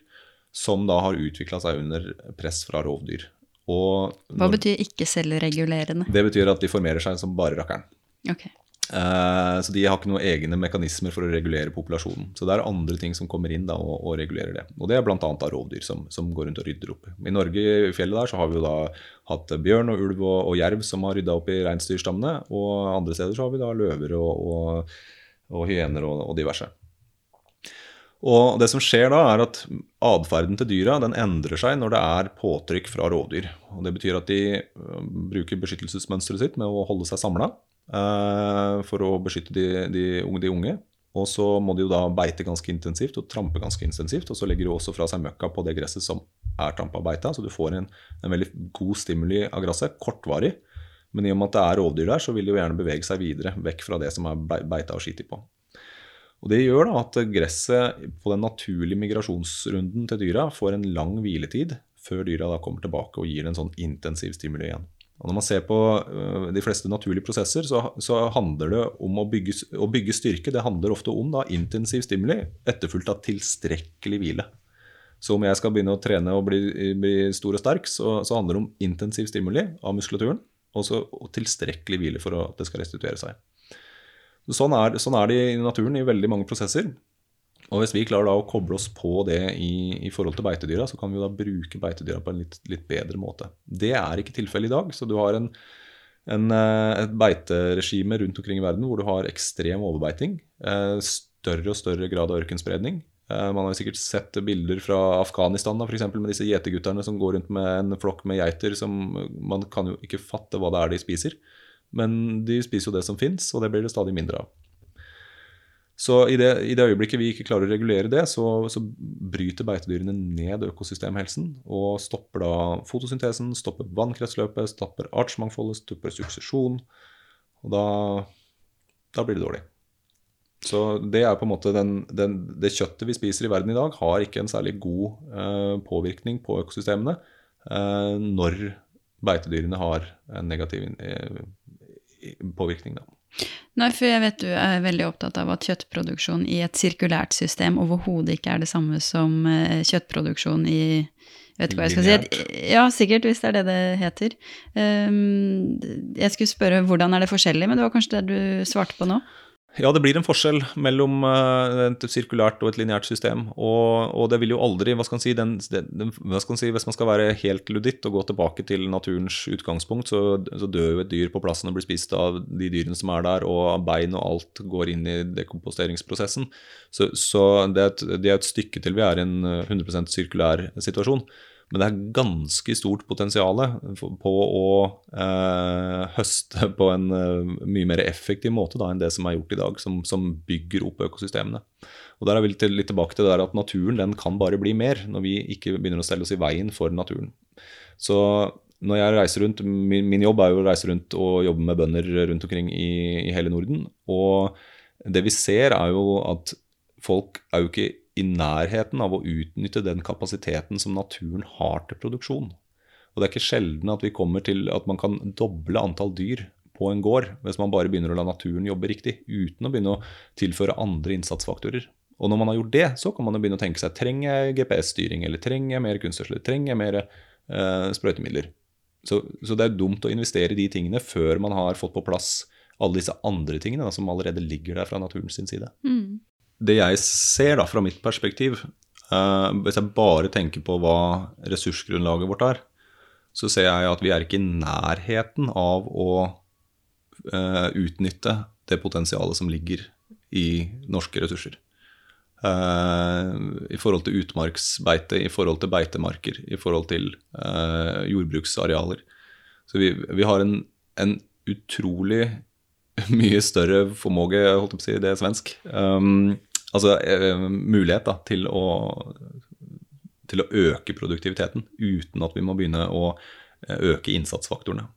[SPEAKER 2] som da har utvikla seg under press fra rovdyr.
[SPEAKER 1] Og Hva betyr ikke-selvregulerende?
[SPEAKER 2] Det betyr at de formerer seg som bare rakkeren.
[SPEAKER 1] Okay.
[SPEAKER 2] Uh, så de har ikke noen egne mekanismer for å regulere populasjonen. Så det er andre ting som kommer inn da og, og regulerer det. Og det er bl.a. rovdyr som, som, går rundt og rydder opp. I Norge i fjellet der så har vi jo da hatt bjørn og ulv og, og jerv som har rydda opp i reinsdyrstammene. Og andre steder så har vi da løver og, og hyener og, diverse. Og det som skjer da, er at atferden til dyra den endrer seg når det er påtrykk fra rovdyr. Og det betyr at de øh, bruker beskyttelsesmønsteret sitt med å holde seg samla eh, for å beskytte de, de, de, unge, Og så må de jo da beite ganske intensivt og trampe ganske intensivt. Og så legger de også fra seg møkka på det gresset som er trampa og beita, så du får en, en veldig god stimuli av gresset, kortvarig. Men i og med at det er rovdyr der, så vil de jo gjerne bevege seg videre vekk fra det som er beita og skiti på. Og Det gjør da at gresset på den naturlige migrasjonsrunden til dyra får en lang hviletid før dyra da kommer tilbake og gir en sånn intensiv stimuli igjen. Og Når man ser på øh, de fleste naturlige prosesser, så, så handler det om å bygge, å bygge, styrke. Det handler ofte om da, intensiv stimuli etterfulgt av tilstrekkelig hvile. Så om jeg skal begynne å trene og bli, bli stor og sterk, så, så, handler det om intensiv stimuli av muskulaturen og, og tilstrekkelig hvile for at det skal restituere seg. Sånn er, sånn er, det i naturen i veldig mange prosesser. Og hvis vi klarer da å koble oss på det i, i forhold til beitedyra, så kan vi da bruke beitedyra på en litt, litt, bedre måte. Det er ikke tilfellet i dag. Så du har en, en, eh, et beiteregime rundt omkring i verden hvor du har ekstrem overbeiting. Eh, større og større grad av ørkenspredning. Eh, man har sikkert sett bilder fra Afghanistan for eksempel, med disse gjetergutterne som går rundt med en flokk med geiter som man kan jo ikke fatte hva det er de spiser. Men de spiser jo det som fins, og det blir det stadig mindre av. Så i det, i det, øyeblikket vi ikke klarer å regulere det, så, så, bryter beitedyrene ned økosystemhelsen og stopper da fotosyntesen, stopper vannkretsløpet, stopper artsmangfoldet, stopper suksesjon. Og da, da, blir det dårlig. Så det er på en måte den, den, det kjøttet vi spiser i verden i dag, har ikke en særlig god eh, påvirkning på økosystemene eh, når beitedyrene har en negativ eh, påvirkning. Da.
[SPEAKER 1] Nei, for jeg vet du er veldig opptatt av at kjøttproduksjon i et sirkulært system overhodet ikke er det samme som eh, kjøttproduksjon i vet ikke hva jeg skal si. Ja, sikkert, hvis det er det det heter. Um, jeg skulle spørre hvordan er det forskjellig, men det var kanskje det du svarte på nå?
[SPEAKER 2] Ja, det blir en forskjell mellom eh, et sirkulært og et lineært system. Og, og, det vil jo aldri hva skal, si, den, den, skal si, Hvis man skal være helt luditt og gå tilbake til naturens utgangspunkt, så, så, dør jo et dyr på plassen og blir spist av de dyrene som er der, og bein og alt går inn i dekomposteringsprosessen. Så, så det, er et, det er et stykke til vi er i en 100% sirkulær situasjon. Men det er ganske stort potensial på å eh, høste på en uh, mye mer effektiv måte da, enn det som er gjort i dag, som, som bygger opp økosystemene. Og Der er vi litt, litt tilbake til det der at naturen den kan bare bli mer, når vi ikke begynner å stelle oss i veien for naturen. Så når jeg reiser rundt, min, min jobb er jo å reise rundt og jobbe med bønder rundt omkring i, i hele Norden. Og det vi ser, er jo at folk er jo ikke i nærheten av å utnytte den kapasiteten som naturen har til produksjon. Og Det er ikke sjelden at vi kommer til at man kan doble antall dyr på en gård hvis man bare begynner å la naturen jobbe riktig, uten å begynne å tilføre andre innsatsfaktorer. Og når man har gjort det, så kan man jo begynne å tenke seg trenger jeg GPS-styring, eller trenger jeg mer kunstgjødsel, trenger jeg mer eh, sprøytemidler. Så, så, det er dumt å investere i de tingene før man har fått på plass alle disse andre tingene da, som allerede ligger der fra naturens side. Mm det jeg ser da fra mitt perspektiv, uh, hvis jeg bare tenker på hva ressursgrunnlaget vårt er, så ser jeg at vi er ikke i nærheten av å uh, utnytte det potensialet som ligger i norske ressurser. Uh, I forhold til utmarksbeite, i forhold til beitemarker, i forhold til jordbruksarealer. Så vi, vi har en, en utrolig mye større formåge, holdt jeg på å si, det er svensk. Um, altså uh, mulighet da, til, å, til å øke produktiviteten uten at vi må begynne å eh, øke innsatsfaktorene.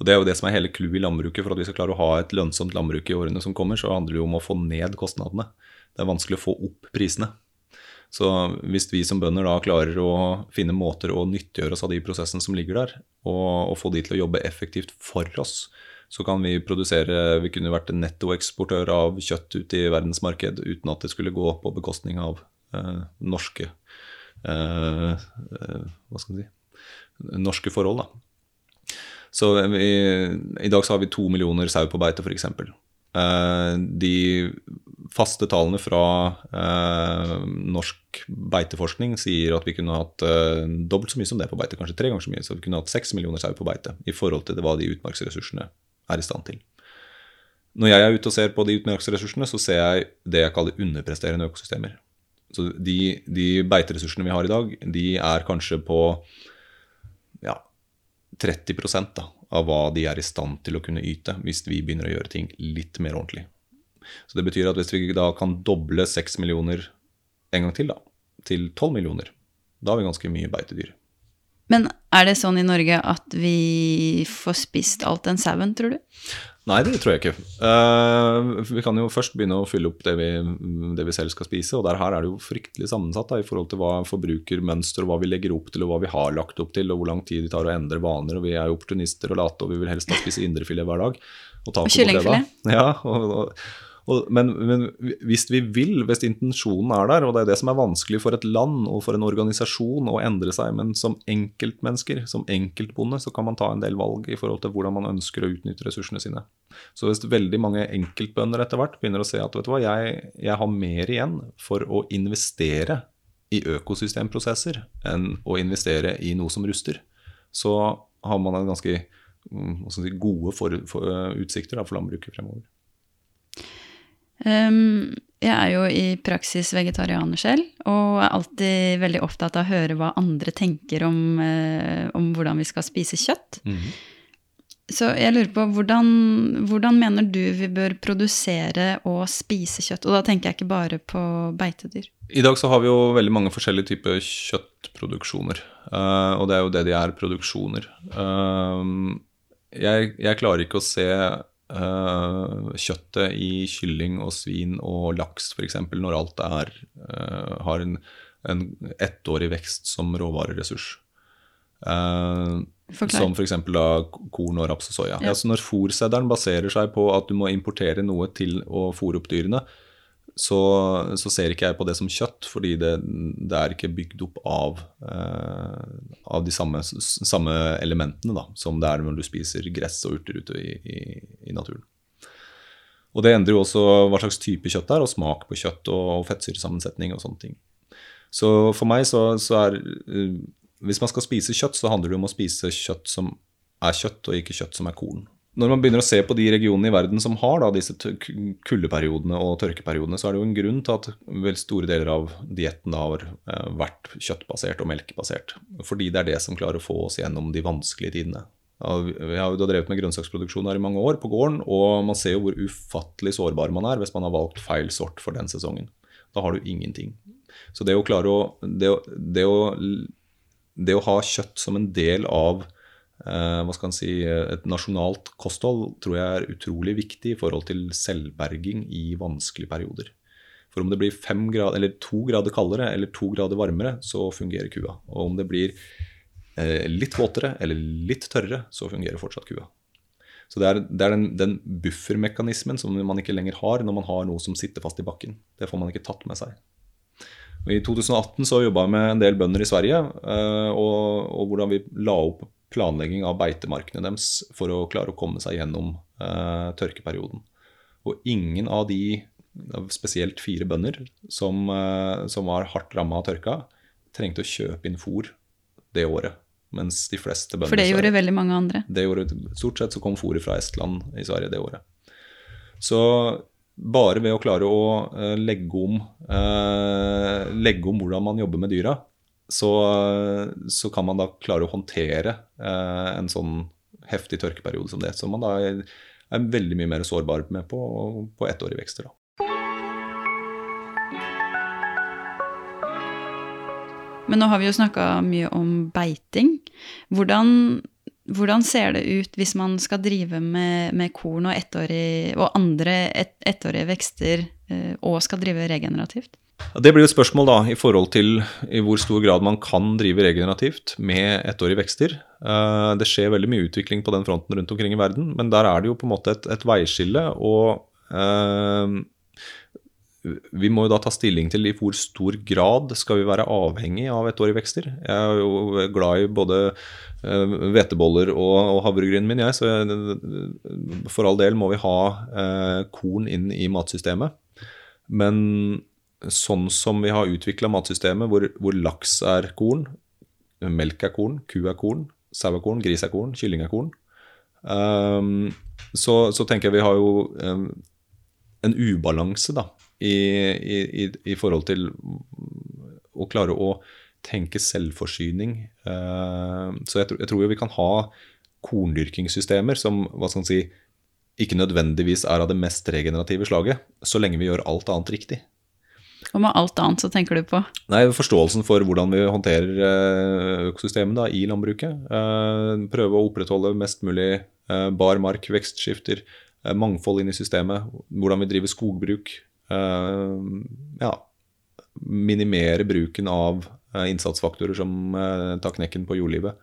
[SPEAKER 2] Og Det er jo det som er hele clouet i landbruket. For at vi skal klare å ha et lønnsomt landbruk i årene som kommer, så handler det jo om å få ned kostnadene. Det er vanskelig å få opp prisene. Så hvis vi som bønder da klarer å finne måter å nyttiggjøre oss av de prosessene som ligger der, og, og få de til å jobbe effektivt for oss, så kan vi produsere Vi kunne vært en nettoeksportør av kjøtt ut i verdensmarked uten at det skulle gå på bekostning av eh, norske eh, eh Hva skal man si Norske forhold, da. Så vi, i dag så har vi to millioner sau på beite, f.eks. Eh, de faste tallene fra eh, norsk beiteforskning sier at vi kunne hatt eh, dobbelt så mye som det på beite, kanskje tre ganger så mye. Så vi kunne hatt seks millioner sau på beite i forhold til det hva de utmarksressursene er i stand til. Når jeg er ute og ser på de utmarksressursene, så ser jeg det jeg kaller underpresterende økosystemer. Så de, de beiteressursene vi har i dag, de er kanskje på ja, 30 da, av hva de er i stand til å kunne yte, hvis vi begynner å gjøre ting litt mer ordentlig. Så det betyr at hvis vi da kan doble 6 millioner en gang til, da, til 12 millioner, da har vi ganske mye beitedyr.
[SPEAKER 1] Men er det sånn i Norge at vi får spist alt den sauen, tror du?
[SPEAKER 2] Nei, det tror jeg ikke. Uh, vi kan jo først begynne å fylle opp det vi, det vi selv skal spise. Og der her er det jo fryktelig sammensatt da, i forhold til hva forbrukermønster og hva vi legger opp til og hva vi har lagt opp til, og hvor lang tid det tar å endre vaner. og Vi er jo opportunister og late, og vi vil helst da spise indrefilet hver dag.
[SPEAKER 1] Og, og kyllingfilet.
[SPEAKER 2] Ja, og, og, og, men, men, hvis vi vil, hvis intensjonen er der, og det er det som er vanskelig for et land og for en organisasjon å endre seg, men som enkeltmennesker, som enkeltbonde, så kan man ta en del valg i forhold til hvordan man ønsker å utnytte ressursene sine. Så hvis veldig mange enkeltbønder etter hvert begynner å se at vet du hva, jeg, jeg har mer igjen for å investere i økosystemprosesser enn å investere i noe som ruster, så har man en ganske mm, gode for, for, utsikter da, for landbruket fremover.
[SPEAKER 1] Um, jeg er jo i praksis vegetarianer selv, og er alltid veldig opptatt av å høre hva andre tenker om, uh, om hvordan vi skal spise kjøtt. Mm -hmm. Så jeg lurer på, hvordan, hvordan, mener du vi bør produsere og spise kjøtt? Og da tenker jeg ikke bare på beitedyr.
[SPEAKER 2] I dag så har vi jo veldig mange forskjellige typer kjøttproduksjoner. Uh, og det er jo det de er, produksjoner. Uh, jeg, jeg klarer ikke å se uh, kjøttet i kylling og svin og laks f.eks. når alt er, uh, har en, en ettårig vekst som råvareressurs. Uh, som f.eks. korn og raps og soya. Ja. Ja, når fòrsedderen baserer seg på at du må importere noe til å fòre opp dyrene, så, så, ser ikke jeg på det som kjøtt, fordi det, det er ikke bygd opp av, eh, av de samme, samme, elementene da, som det er når du spiser gress og urter ute i, i, i, naturen. Og Det endrer jo også hva slags type kjøtt det er, og smak på kjøtt og, og fettsyresammensetning og sånne ting. Så for meg så, så er eh, Hvis man skal spise kjøtt, så handler det om å spise kjøtt som er kjøtt, og ikke kjøtt som er korn når man begynner å se på de regionene i verden som har da, disse kuldeperiodene og tørkeperiodene, så er det jo en grunn til at vel store deler av dietten har eh, vært kjøttbasert og melkebasert. Fordi det er det som klarer å få oss gjennom de vanskelige tidene. Vi har jo drevet med grønnsaksproduksjon her i mange år på gården, og man ser jo hvor ufattelig sårbar man er hvis man har valgt feil sort for den sesongen. Da har du ingenting. Så det å klare å det å, det å, det å ha kjøtt som en del av hva skal si, et nasjonalt kosthold tror jeg er utrolig viktig i forhold til selvberging i vanskelige perioder. For om det blir fem grader, eller to grader kaldere eller to grader varmere, så fungerer kua. Og om det blir eh, litt våtere eller litt tørrere, så fungerer fortsatt kua. Så det er, det er den, den, buffermekanismen som man ikke lenger har når man har noe som sitter fast i bakken. Det får man ikke tatt med seg. Og I 2018 så jobba jeg med en del bønder i Sverige, eh, og, og hvordan vi la opp planlegging av beitemarkene deres for å klare å komme seg gjennom eh, tørkeperioden. Og ingen av de, spesielt fire bønder, som, eh, som var hardt ramma av tørka, trengte å kjøpe inn fôr det året. Mens de fleste bønder
[SPEAKER 1] For det gjorde veldig mange andre?
[SPEAKER 2] Det gjorde, Stort sett så kom fôret fra Estland i Sverige det året. Så bare ved å klare å uh, legge, om, eh, legge om hvordan man jobber med dyra, så, så, kan man da klare å håndtere eh, en sånn heftig tørkeperiode som det. Som man da er, er veldig mye mer sårbar med på, på ettårige vekster. da.
[SPEAKER 1] Men nå har vi jo snakka mye om beiting. Hvordan, hvordan, ser det ut hvis man skal drive med, med korn og, og andre et, ettårige vekster eh, og skal drive regenerativt?
[SPEAKER 2] Det blir et spørsmål da, i forhold til i hvor stor grad man kan drive regenerativt med ettårige vekster. Eh, det skjer veldig mye utvikling på den fronten rundt omkring i verden, men der er det jo på en måte et, et veiskille. og uh, vi må jo da ta stilling til i hvor stor grad skal vi være avhengig av ettårige vekster. Jeg er jo glad i både eh, hveteboller og, havregrynen min, jeg, så for all del må vi ha korn inn i matsystemet. Men sånn som vi har utvikla matsystemet, hvor, hvor, laks er korn, melk er korn, ku er korn, sau er korn, gris er korn, kylling er korn, um, så, så, tenker jeg vi har jo um, en ubalanse da, i, i, i, forhold til å klare å tenke selvforsyning. Uh, så jeg, jeg, tror jo vi kan ha korndyrkingssystemer som hva skal man si, ikke nødvendigvis er av det mest regenerative slaget, så lenge vi gjør alt annet riktig.
[SPEAKER 1] Og med alt annet så tenker du på?
[SPEAKER 2] Nei, Forståelsen for hvordan vi håndterer eh, økosystemet da, i landbruket. Eh, prøve å opprettholde mest mulig bar mark, vekstskifter, mangfold inn i systemet. Hvordan vi driver skogbruk. Ja, minimere bruken av innsatsfaktorer som tar knekken på jordlivet.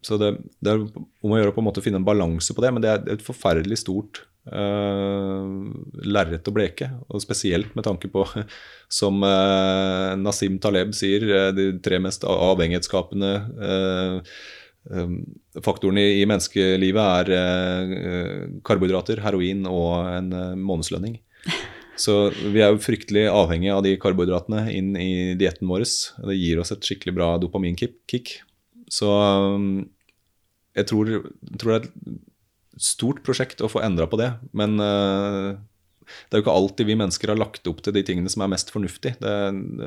[SPEAKER 2] Så det, det er om å gjøre å finne en balanse på det, men det er et forferdelig stort uh, lerret å bleke. Og spesielt med tanke på, som uh, Nasim Taleb sier, uh, de tre mest avhengighetsskapende uh, um, faktorene i, i menneskelivet er karbohydrater, heroin og en månedslønning. Så vi er jo fryktelig avhengige av de karbohydratene inn i dietten vår. Det gir oss et skikkelig bra dopaminkick. Så um, jeg tror, tror, det er stort prosjekt å få endra på det. Men uh, det er jo ikke alltid vi mennesker har lagt opp til de tingene som er mest fornuftig. Det,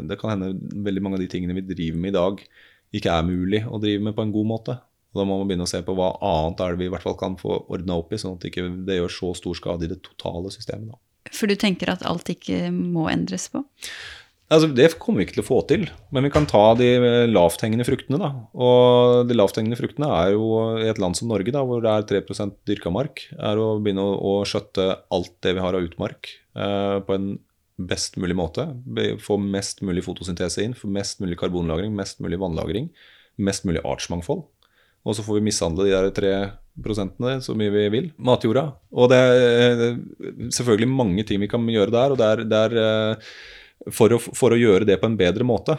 [SPEAKER 2] det, kan hende veldig mange av de tingene vi driver med i dag, ikke er mulig å drive med på en god måte. Og da må man begynne å se på hva annet er det vi i hvert fall kan få ordna opp i, sånn at det ikke det gjør så stor skade i det totale systemet.
[SPEAKER 1] For du tenker at alt ikke må endres på?
[SPEAKER 2] Altså, det kommer vi ikke til å få til, men vi kan ta de lavthengende fruktene. da. Og de lavthengende fruktene er jo i et land som Norge, da, hvor det er 3 dyrka mark, er å begynne å, å skjøtte alt det vi har av utmark eh, på en best mulig måte. Få mest mulig fotosyntese inn, få mest mulig karbonlagring, mest mulig vannlagring, mest mulig artsmangfold. Og så får vi mishandle de der tre prosentene så mye vi vil. Matjorda. Og det er eh, selvfølgelig mange ting vi kan gjøre der. og det er, det er eh, for å, for å, gjøre det på en bedre måte.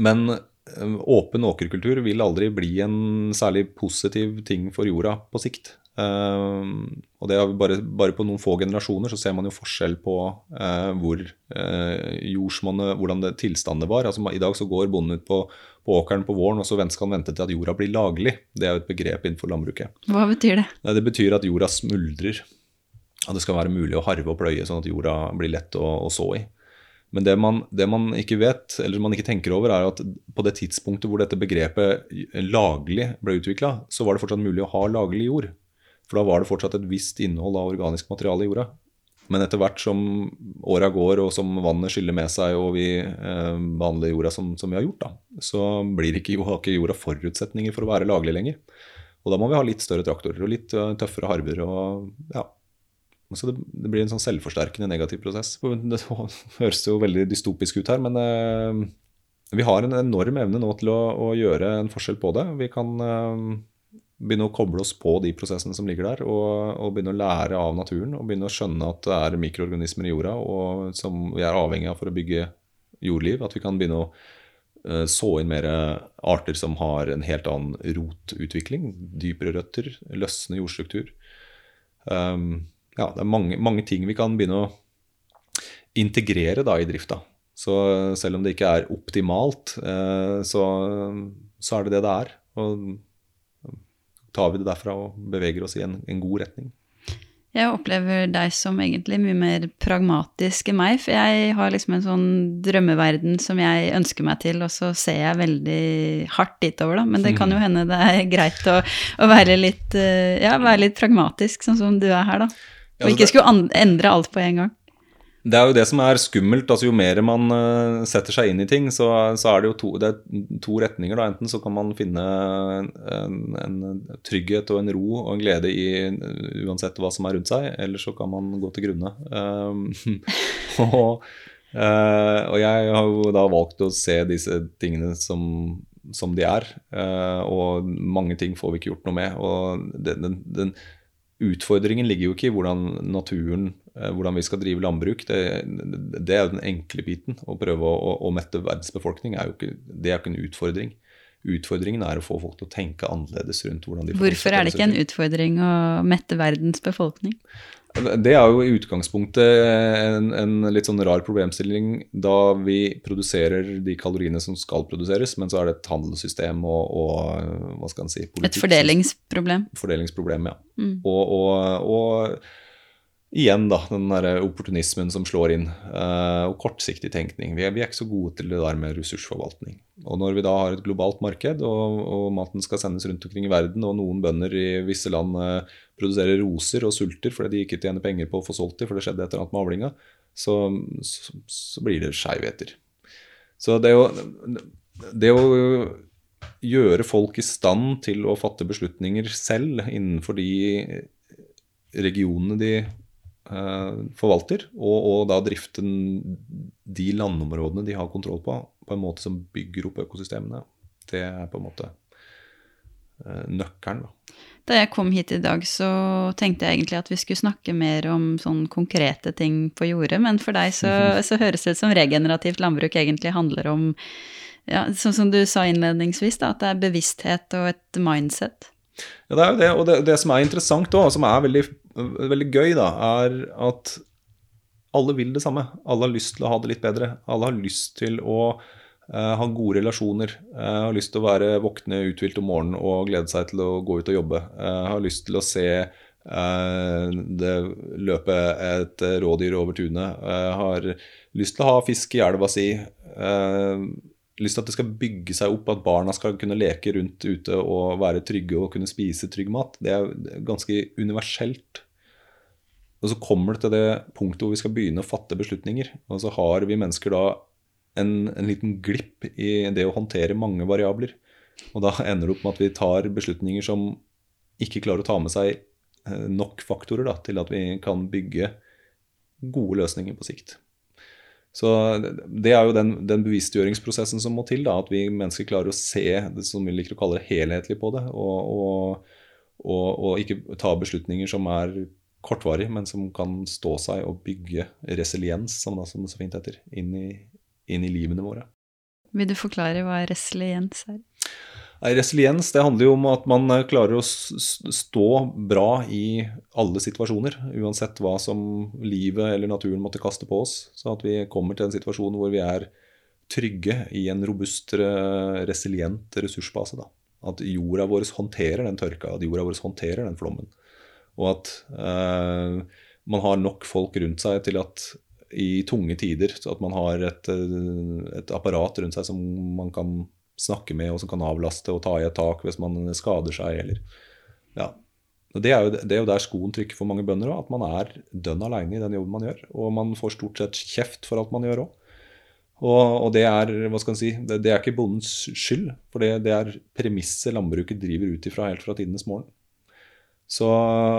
[SPEAKER 2] Men eh, åpen åkerkultur vil aldri bli en særlig positiv ting for jorda på sikt. Uh, og det er bare, bare, på noen få generasjoner så ser man jo forskjell på uh, hvor jordsmonnet, hvordan det tilstanden var. Altså, I dag så går bonden ut på, på, åkeren på våren, og så skal han vente til at jorda blir laglig. Det er jo et begrep innenfor landbruket.
[SPEAKER 1] Hva betyr det?
[SPEAKER 2] Det betyr at jorda smuldrer. At det skal være mulig å harve og pløye sånn at jorda blir lett å, å så i. Men det man, det man, ikke vet, eller man ikke tenker over, er at på det tidspunktet hvor dette begrepet laglig ble utvikla, så var det fortsatt mulig å ha laglig jord. For da var det fortsatt et visst innhold av organisk materiale i jorda. Men etter hvert som åra går, og som vannet skyller med seg, og vi eh, behandler jorda som, som, vi har gjort, da, så blir ikke, har ikke jorda forutsetninger for å være laglig lenger. Og da må vi ha litt større traktorer og litt uh, tøffere harver. og ja, så det, det, blir en sånn selvforsterkende negativ prosess. Det høres jo veldig dystopisk ut her, men eh, vi har en enorm evne nå til å, å, gjøre en forskjell på det. Vi kan eh, begynne å koble oss på de prosessene som ligger der, og, og, begynne å lære av naturen. Og begynne å skjønne at det er mikroorganismer i jorda og som vi er avhengig av for å bygge jordliv. At vi kan begynne å eh, så inn mer arter som har en helt annen rotutvikling. Dypere røtter, løsne jordstruktur. Um, ja, det er mange, mange, ting vi kan begynne å integrere da i drifta. Så selv om det ikke er optimalt, eh, så, så, er det det det er. Og tar vi det derfra og beveger oss i en, en god retning.
[SPEAKER 1] Jeg opplever deg som egentlig mye mer pragmatisk enn meg, for jeg har liksom en sånn drømmeverden som jeg ønsker meg til, og så ser jeg veldig hardt ditover, da. Men det kan jo hende det er greit å, å være, litt, eh, ja, være litt pragmatisk, sånn som du er her, da. Og ikke skulle endre alt på en gang.
[SPEAKER 2] Det er jo det som er skummelt. altså Jo mer man uh, setter seg inn i ting, så, så er det jo to, det to retninger. da, Enten så kan man finne en, en, trygghet og en ro og en glede i uansett hva som er rundt seg, eller så kan man gå til grunne. Uh, og, uh, og, jeg har jo da valgt å se disse tingene som, som de er. Uh, og mange ting får vi ikke gjort noe med. og den, den, den Utfordringen ligger jo ikke i hvordan naturen, eh, hvordan vi skal drive landbruk. Det, det er jo den enkle biten. Å prøve å, å mette verdens befolkning er jo ikke, det er ikke en utfordring. Utfordringen er å få folk til å tenke annerledes rundt hvordan de
[SPEAKER 1] Hvorfor er det ikke en utfordring å mette verdens befolkning?
[SPEAKER 2] Det er jo i utgangspunktet en, en, litt sånn rar problemstilling da vi produserer de kaloriene som skal produseres, men så er det et handelssystem og, og hva skal en si
[SPEAKER 1] politikk, Et fordelingsproblem.
[SPEAKER 2] Fordelingsproblem, ja. Mm. Og, og, og, igjen da, den der opportunismen som slår inn, eh, og kortsiktig tenkning. Vi er, vi er, ikke så gode til det der med ressursforvaltning. Og når vi da har et globalt marked, og, og maten skal sendes rundt omkring i verden, og noen bønder i visse land eh, produserer roser og sulter fordi de ikke tjener penger på å få solgt dem, for det skjedde et eller annet med avlinga, så, så, så, blir det skeivheter. Så det å, det å gjøre folk i stand til å fatte beslutninger selv innenfor de regionene de forvalter, og, og, da drifte de landområdene de har kontroll på, på en måte som bygger opp økosystemene. Det er på en måte uh, nøkkelen. Da.
[SPEAKER 1] da jeg kom hit i dag, så tenkte jeg egentlig at vi skulle snakke mer om sånn konkrete ting på jordet, men for deg så, så høres det ut som regenerativt landbruk egentlig handler om, ja, sånn som du sa innledningsvis, da, at det er bevissthet og et mindset.
[SPEAKER 2] Ja, det er jo det. Og det, det som er interessant òg, som er veldig, veldig, gøy, da, er at alle vil det samme. Alle har lyst til å ha det litt bedre. Alle har lyst til å uh, ha gode relasjoner. Uh, har lyst til å være våkne uthvilt om morgenen og glede seg til å gå ut og jobbe. Uh, har lyst til å se det løpe et rådyr over tunet. har lyst til å ha fisk i elva si lyst til at det skal bygge seg opp, at barna skal kunne leke rundt ute og være trygge og kunne spise trygg mat. Det er ganske universelt. Og så kommer det til det punktet hvor vi skal begynne å fatte beslutninger. Og så har vi mennesker da en, en liten glipp i det å håndtere mange variabler. Og da ender det opp med at vi tar beslutninger som ikke klarer å ta med seg eh, nok faktorer da, til at vi kan bygge gode løsninger på sikt. Så Det er jo den, den, bevisstgjøringsprosessen som må til. da, At vi mennesker klarer å se det som vi liker å kalle helhetlig på det. Og, og, og, og ikke ta beslutninger som er kortvarige, men som kan stå seg og bygge resiliens, som, det så fint heter, inn i, inn i livene våre.
[SPEAKER 1] Vil du forklare hva resiliens er?
[SPEAKER 2] Resiliens det handler jo om at man eh, klarer å stå bra i alle situasjoner. Uansett hva som livet eller naturen måtte kaste på oss. Så at vi kommer til en situasjon hvor vi er trygge i en robust, resilient ressursbase. Da. At jorda vår håndterer den tørka, at jorda vår håndterer den flommen. Og at eh, man har nok folk rundt seg til at i tunge tider at man har et, eh, et apparat rundt seg som man kan snakke med, og som kan avlaste og ta i et tak hvis man skader seg. Eller, ja. det, er jo, det er jo der skoen trykker for mange bønder at man er dønn aleine i den jobben man gjør. Og man får stort sett kjeft for alt man gjør òg. Og, og, det er hva skal man si, det, det er ikke bondens skyld, for det, det er premisset landbruket driver ut ifra helt fra tidenes morgen. Så,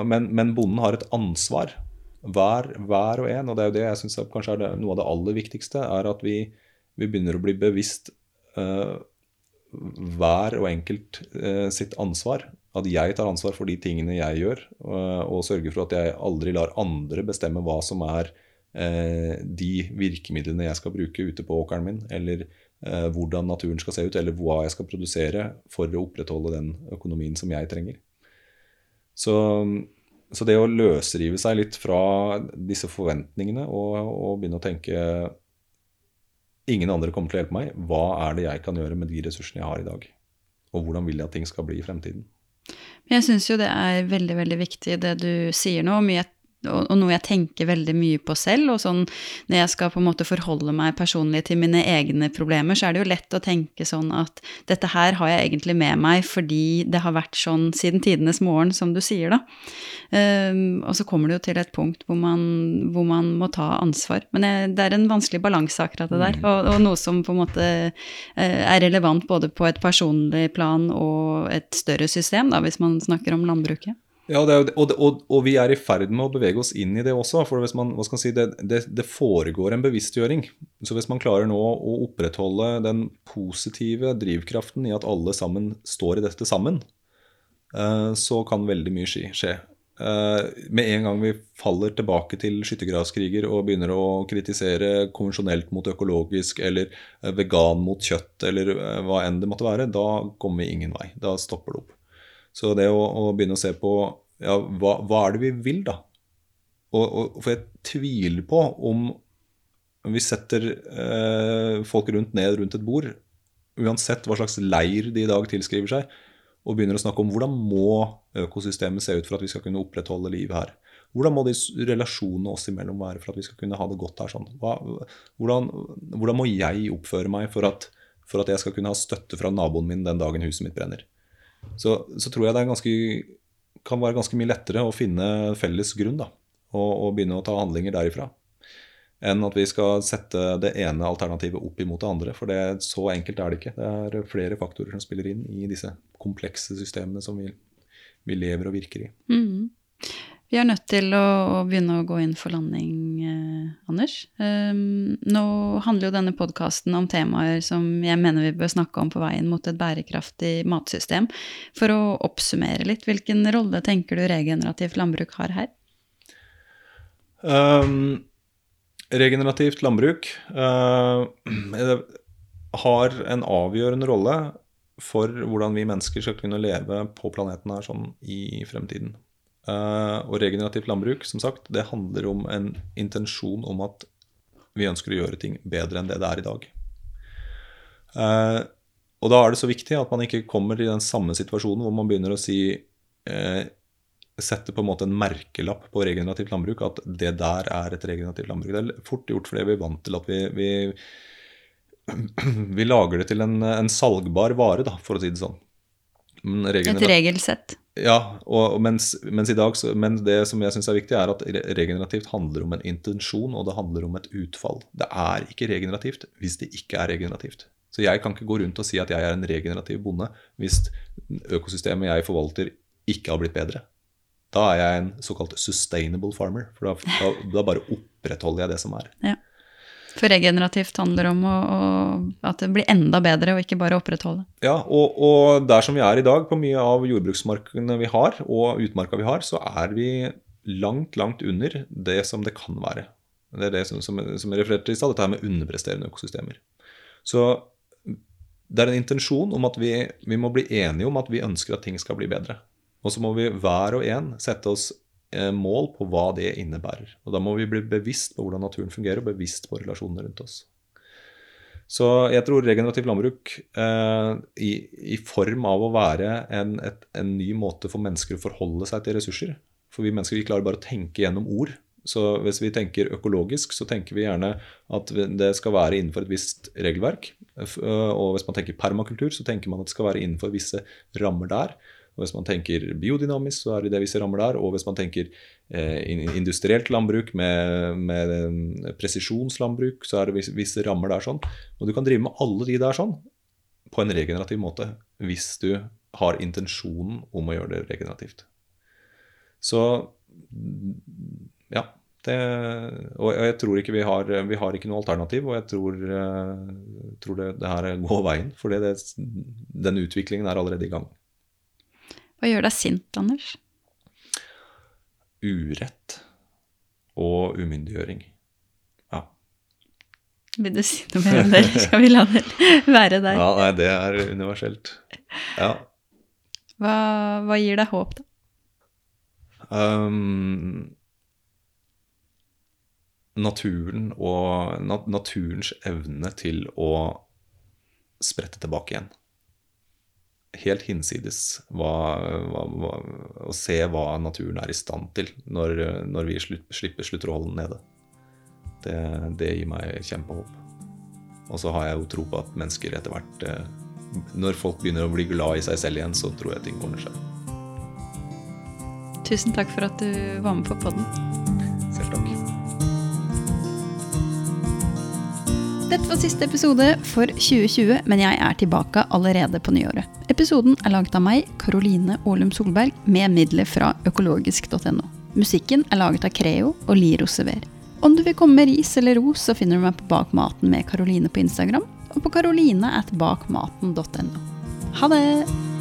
[SPEAKER 2] men, men, bonden har et ansvar, hver, hver, og en. Og det er jo det jeg syns kanskje er det, noe av det aller viktigste, er at vi, vi begynner å bli bevisst uh, hver og enkelt uh, sitt ansvar. At jeg tar ansvar for de tingene jeg gjør, og, og sørger for at jeg aldri lar andre bestemme hva som er de virkemidlene jeg skal bruke ute på åkeren min, eller hvordan naturen skal se ut, eller hva jeg skal produsere for å opprettholde den økonomien som jeg trenger. Så, så det å løsrive seg litt fra disse forventningene og, og begynne å tenke Ingen andre kommer til å hjelpe meg. Hva er det jeg kan gjøre med de ressursene jeg har i dag? Og hvordan vil jeg at ting skal bli i fremtiden?
[SPEAKER 1] Jeg syns jo det er veldig, veldig viktig det du sier nå. Mye og, noe jeg tenker veldig mye på selv. Og sånn når jeg skal på en måte forholde meg personlig til mine egne problemer, så er det jo lett å tenke sånn at dette her har jeg egentlig med meg fordi det har vært sånn siden tidenes morgen, som du sier, da. Um, og så kommer det jo til et punkt hvor man, hvor man må ta ansvar. Men jeg, det er en vanskelig balanse, akkurat det der. Mm. Og, og, noe som på en måte uh, er relevant både på et personlig plan og et større system, da, hvis man snakker om landbruket.
[SPEAKER 2] Ja, det, og, og, og, vi er i ferd med å bevege oss inn i det også. For hvis man, si, det, det, det, foregår en bevisstgjøring. Så hvis man klarer nå å opprettholde den positive drivkraften i at alle sammen står i dette sammen, eh, så kan veldig mye skje. Eh, med en gang vi faller tilbake til skyttergravskriger og begynner å kritisere konvensjonelt mot økologisk eller eh, vegan mot kjøtt eller hva enn det måtte være, da kommer vi ingen vei. Da stopper det opp. Så det å, å begynne å se på ja, hva, hva, er det vi vil, da? Og, og, for jeg tviler på om vi setter eh, folk rundt ned rundt et bord, uansett hva slags leir de i dag tilskriver seg, og begynner å snakke om hvordan må økosystemet se ut for at vi skal kunne opprettholde livet her. hvordan må de relasjonene oss imellom være for at vi skal kunne ha det godt her? sånn? Hva, hvordan, hvordan, må jeg oppføre meg for at, for at, jeg skal kunne ha støtte fra naboen min den dagen huset mitt brenner? Så, så tror jeg det ganske, kan være ganske mye lettere å finne felles grunn da, og, og begynne å ta handlinger derifra enn at vi skal sette det ene alternativet opp imot det andre. For det, så enkelt er det ikke. Det er flere faktorer som spiller inn i disse komplekse systemene som vi, vi lever og virker i.
[SPEAKER 1] Mm. Vi er nødt til å, å, begynne å gå inn for landing, eh, Anders. Um, nå handler jo denne podkasten om temaer som jeg mener vi bør snakke om på veien mot et bærekraftig matsystem. For å oppsummere litt, hvilken rolle tenker du regenerativt landbruk har her?
[SPEAKER 2] Um, regenerativt landbruk uh, har en avgjørende rolle for hvordan vi mennesker skal kunne leve på planeten her sånn i fremtiden. Uh, og regenerativt landbruk som sagt, det handler om en intensjon om at vi ønsker å gjøre ting bedre enn det det er i dag. Uh, og da er det så viktig at man ikke kommer i den samme situasjonen hvor man begynner å si uh, setter på en måte en merkelapp på regenerativt landbruk, at det der er et regenerativt landbruk. Det er fort gjort fordi vi er vant til at vi, vi, vi lager det til en, en, salgbar vare, da, for å si det sånn.
[SPEAKER 1] Et regelsett.
[SPEAKER 2] Ja, og, mens, mens, dag, men det som jeg syns er viktig, er at regenerativt handler om en intensjon, og det handler om et utfall. Det er ikke regenerativt hvis det ikke er regenerativt. Så jeg kan ikke gå rundt og si at jeg er en regenerativ bonde hvis økosystemet jeg forvalter, ikke har blitt bedre. Da er jeg en såkalt sustainable farmer. For da, da, da bare opprettholder jeg det som er.
[SPEAKER 1] Ja. For regenerativt handler om å, å, at det blir enda bedre, og ikke bare opprettholde.
[SPEAKER 2] Ja, og, og, der som vi er i dag, på mye av jordbruksmarkene vi har, og utmarka vi har, så er vi langt, langt under det som det kan være. Det er det som, som, som jeg refererte til i stad, dette her med underpresterende økosystemer. Så det er en intensjon om at vi, vi må bli enige om at vi ønsker at ting skal bli bedre. Og så må vi hver og en sette oss mål på hva det innebærer. Og da må vi bli bevisst på hvordan naturen fungerer, og bevisst på relasjonene rundt oss. Så jeg tror regenerativt landbruk eh, i, i, form av å være en, et, en, ny måte for mennesker å forholde seg til ressurser For vi mennesker vi klarer bare å tenke gjennom ord. Så hvis vi tenker økologisk, så tenker vi gjerne at det skal være innenfor et visst regelverk. Og hvis man tenker permakultur, så tenker man at det skal være innenfor visse rammer der. Og Hvis man tenker biodynamisk, så er det det visse rammer der. Og hvis man tenker eh, industrielt landbruk med, med, presisjonslandbruk, så er det visse rammer der sånn. Og du kan drive med alle de der sånn på en regenerativ måte hvis du har intensjonen om å gjøre det regenerativt. Så ja. Det, og jeg tror ikke vi har, vi har ikke noe alternativ, og jeg tror, uh, tror det, det, her går veien. For den utviklingen er allerede i gang.
[SPEAKER 1] Hva gjør deg sint, Anders?
[SPEAKER 2] Urett og umyndiggjøring. Ja.
[SPEAKER 1] Vil du si noe mer om det, eller skal vi la det være der?
[SPEAKER 2] Ja, nei, det er universelt. Ja.
[SPEAKER 1] Hva, hva gir deg håp, da?
[SPEAKER 2] Um, naturen og nat naturens evne til å sprette tilbake igjen helt hinsides hva, hva, hva, å se hva naturen er i stand til når, når vi slutt, slipper, den nede. Det, det, gir meg kjempehåp. Og så har jeg jo tro på at mennesker etter hvert eh, Når folk begynner å bli glad i seg selv igjen, så tror jeg ting ordner seg.
[SPEAKER 1] Tusen takk for at du var med på podden. Dette var siste episode for 2020, men jeg er tilbake allerede på nyåret. Episoden er laget av meg, Karoline Aalum Solberg, med midler fra økologisk.no. Musikken er laget av Creo og Liro Sever. Om du vil komme med ris eller ros, så finner du meg på Bak maten med Karoline på Instagram, og på karoline at bakmaten.no. Ha det!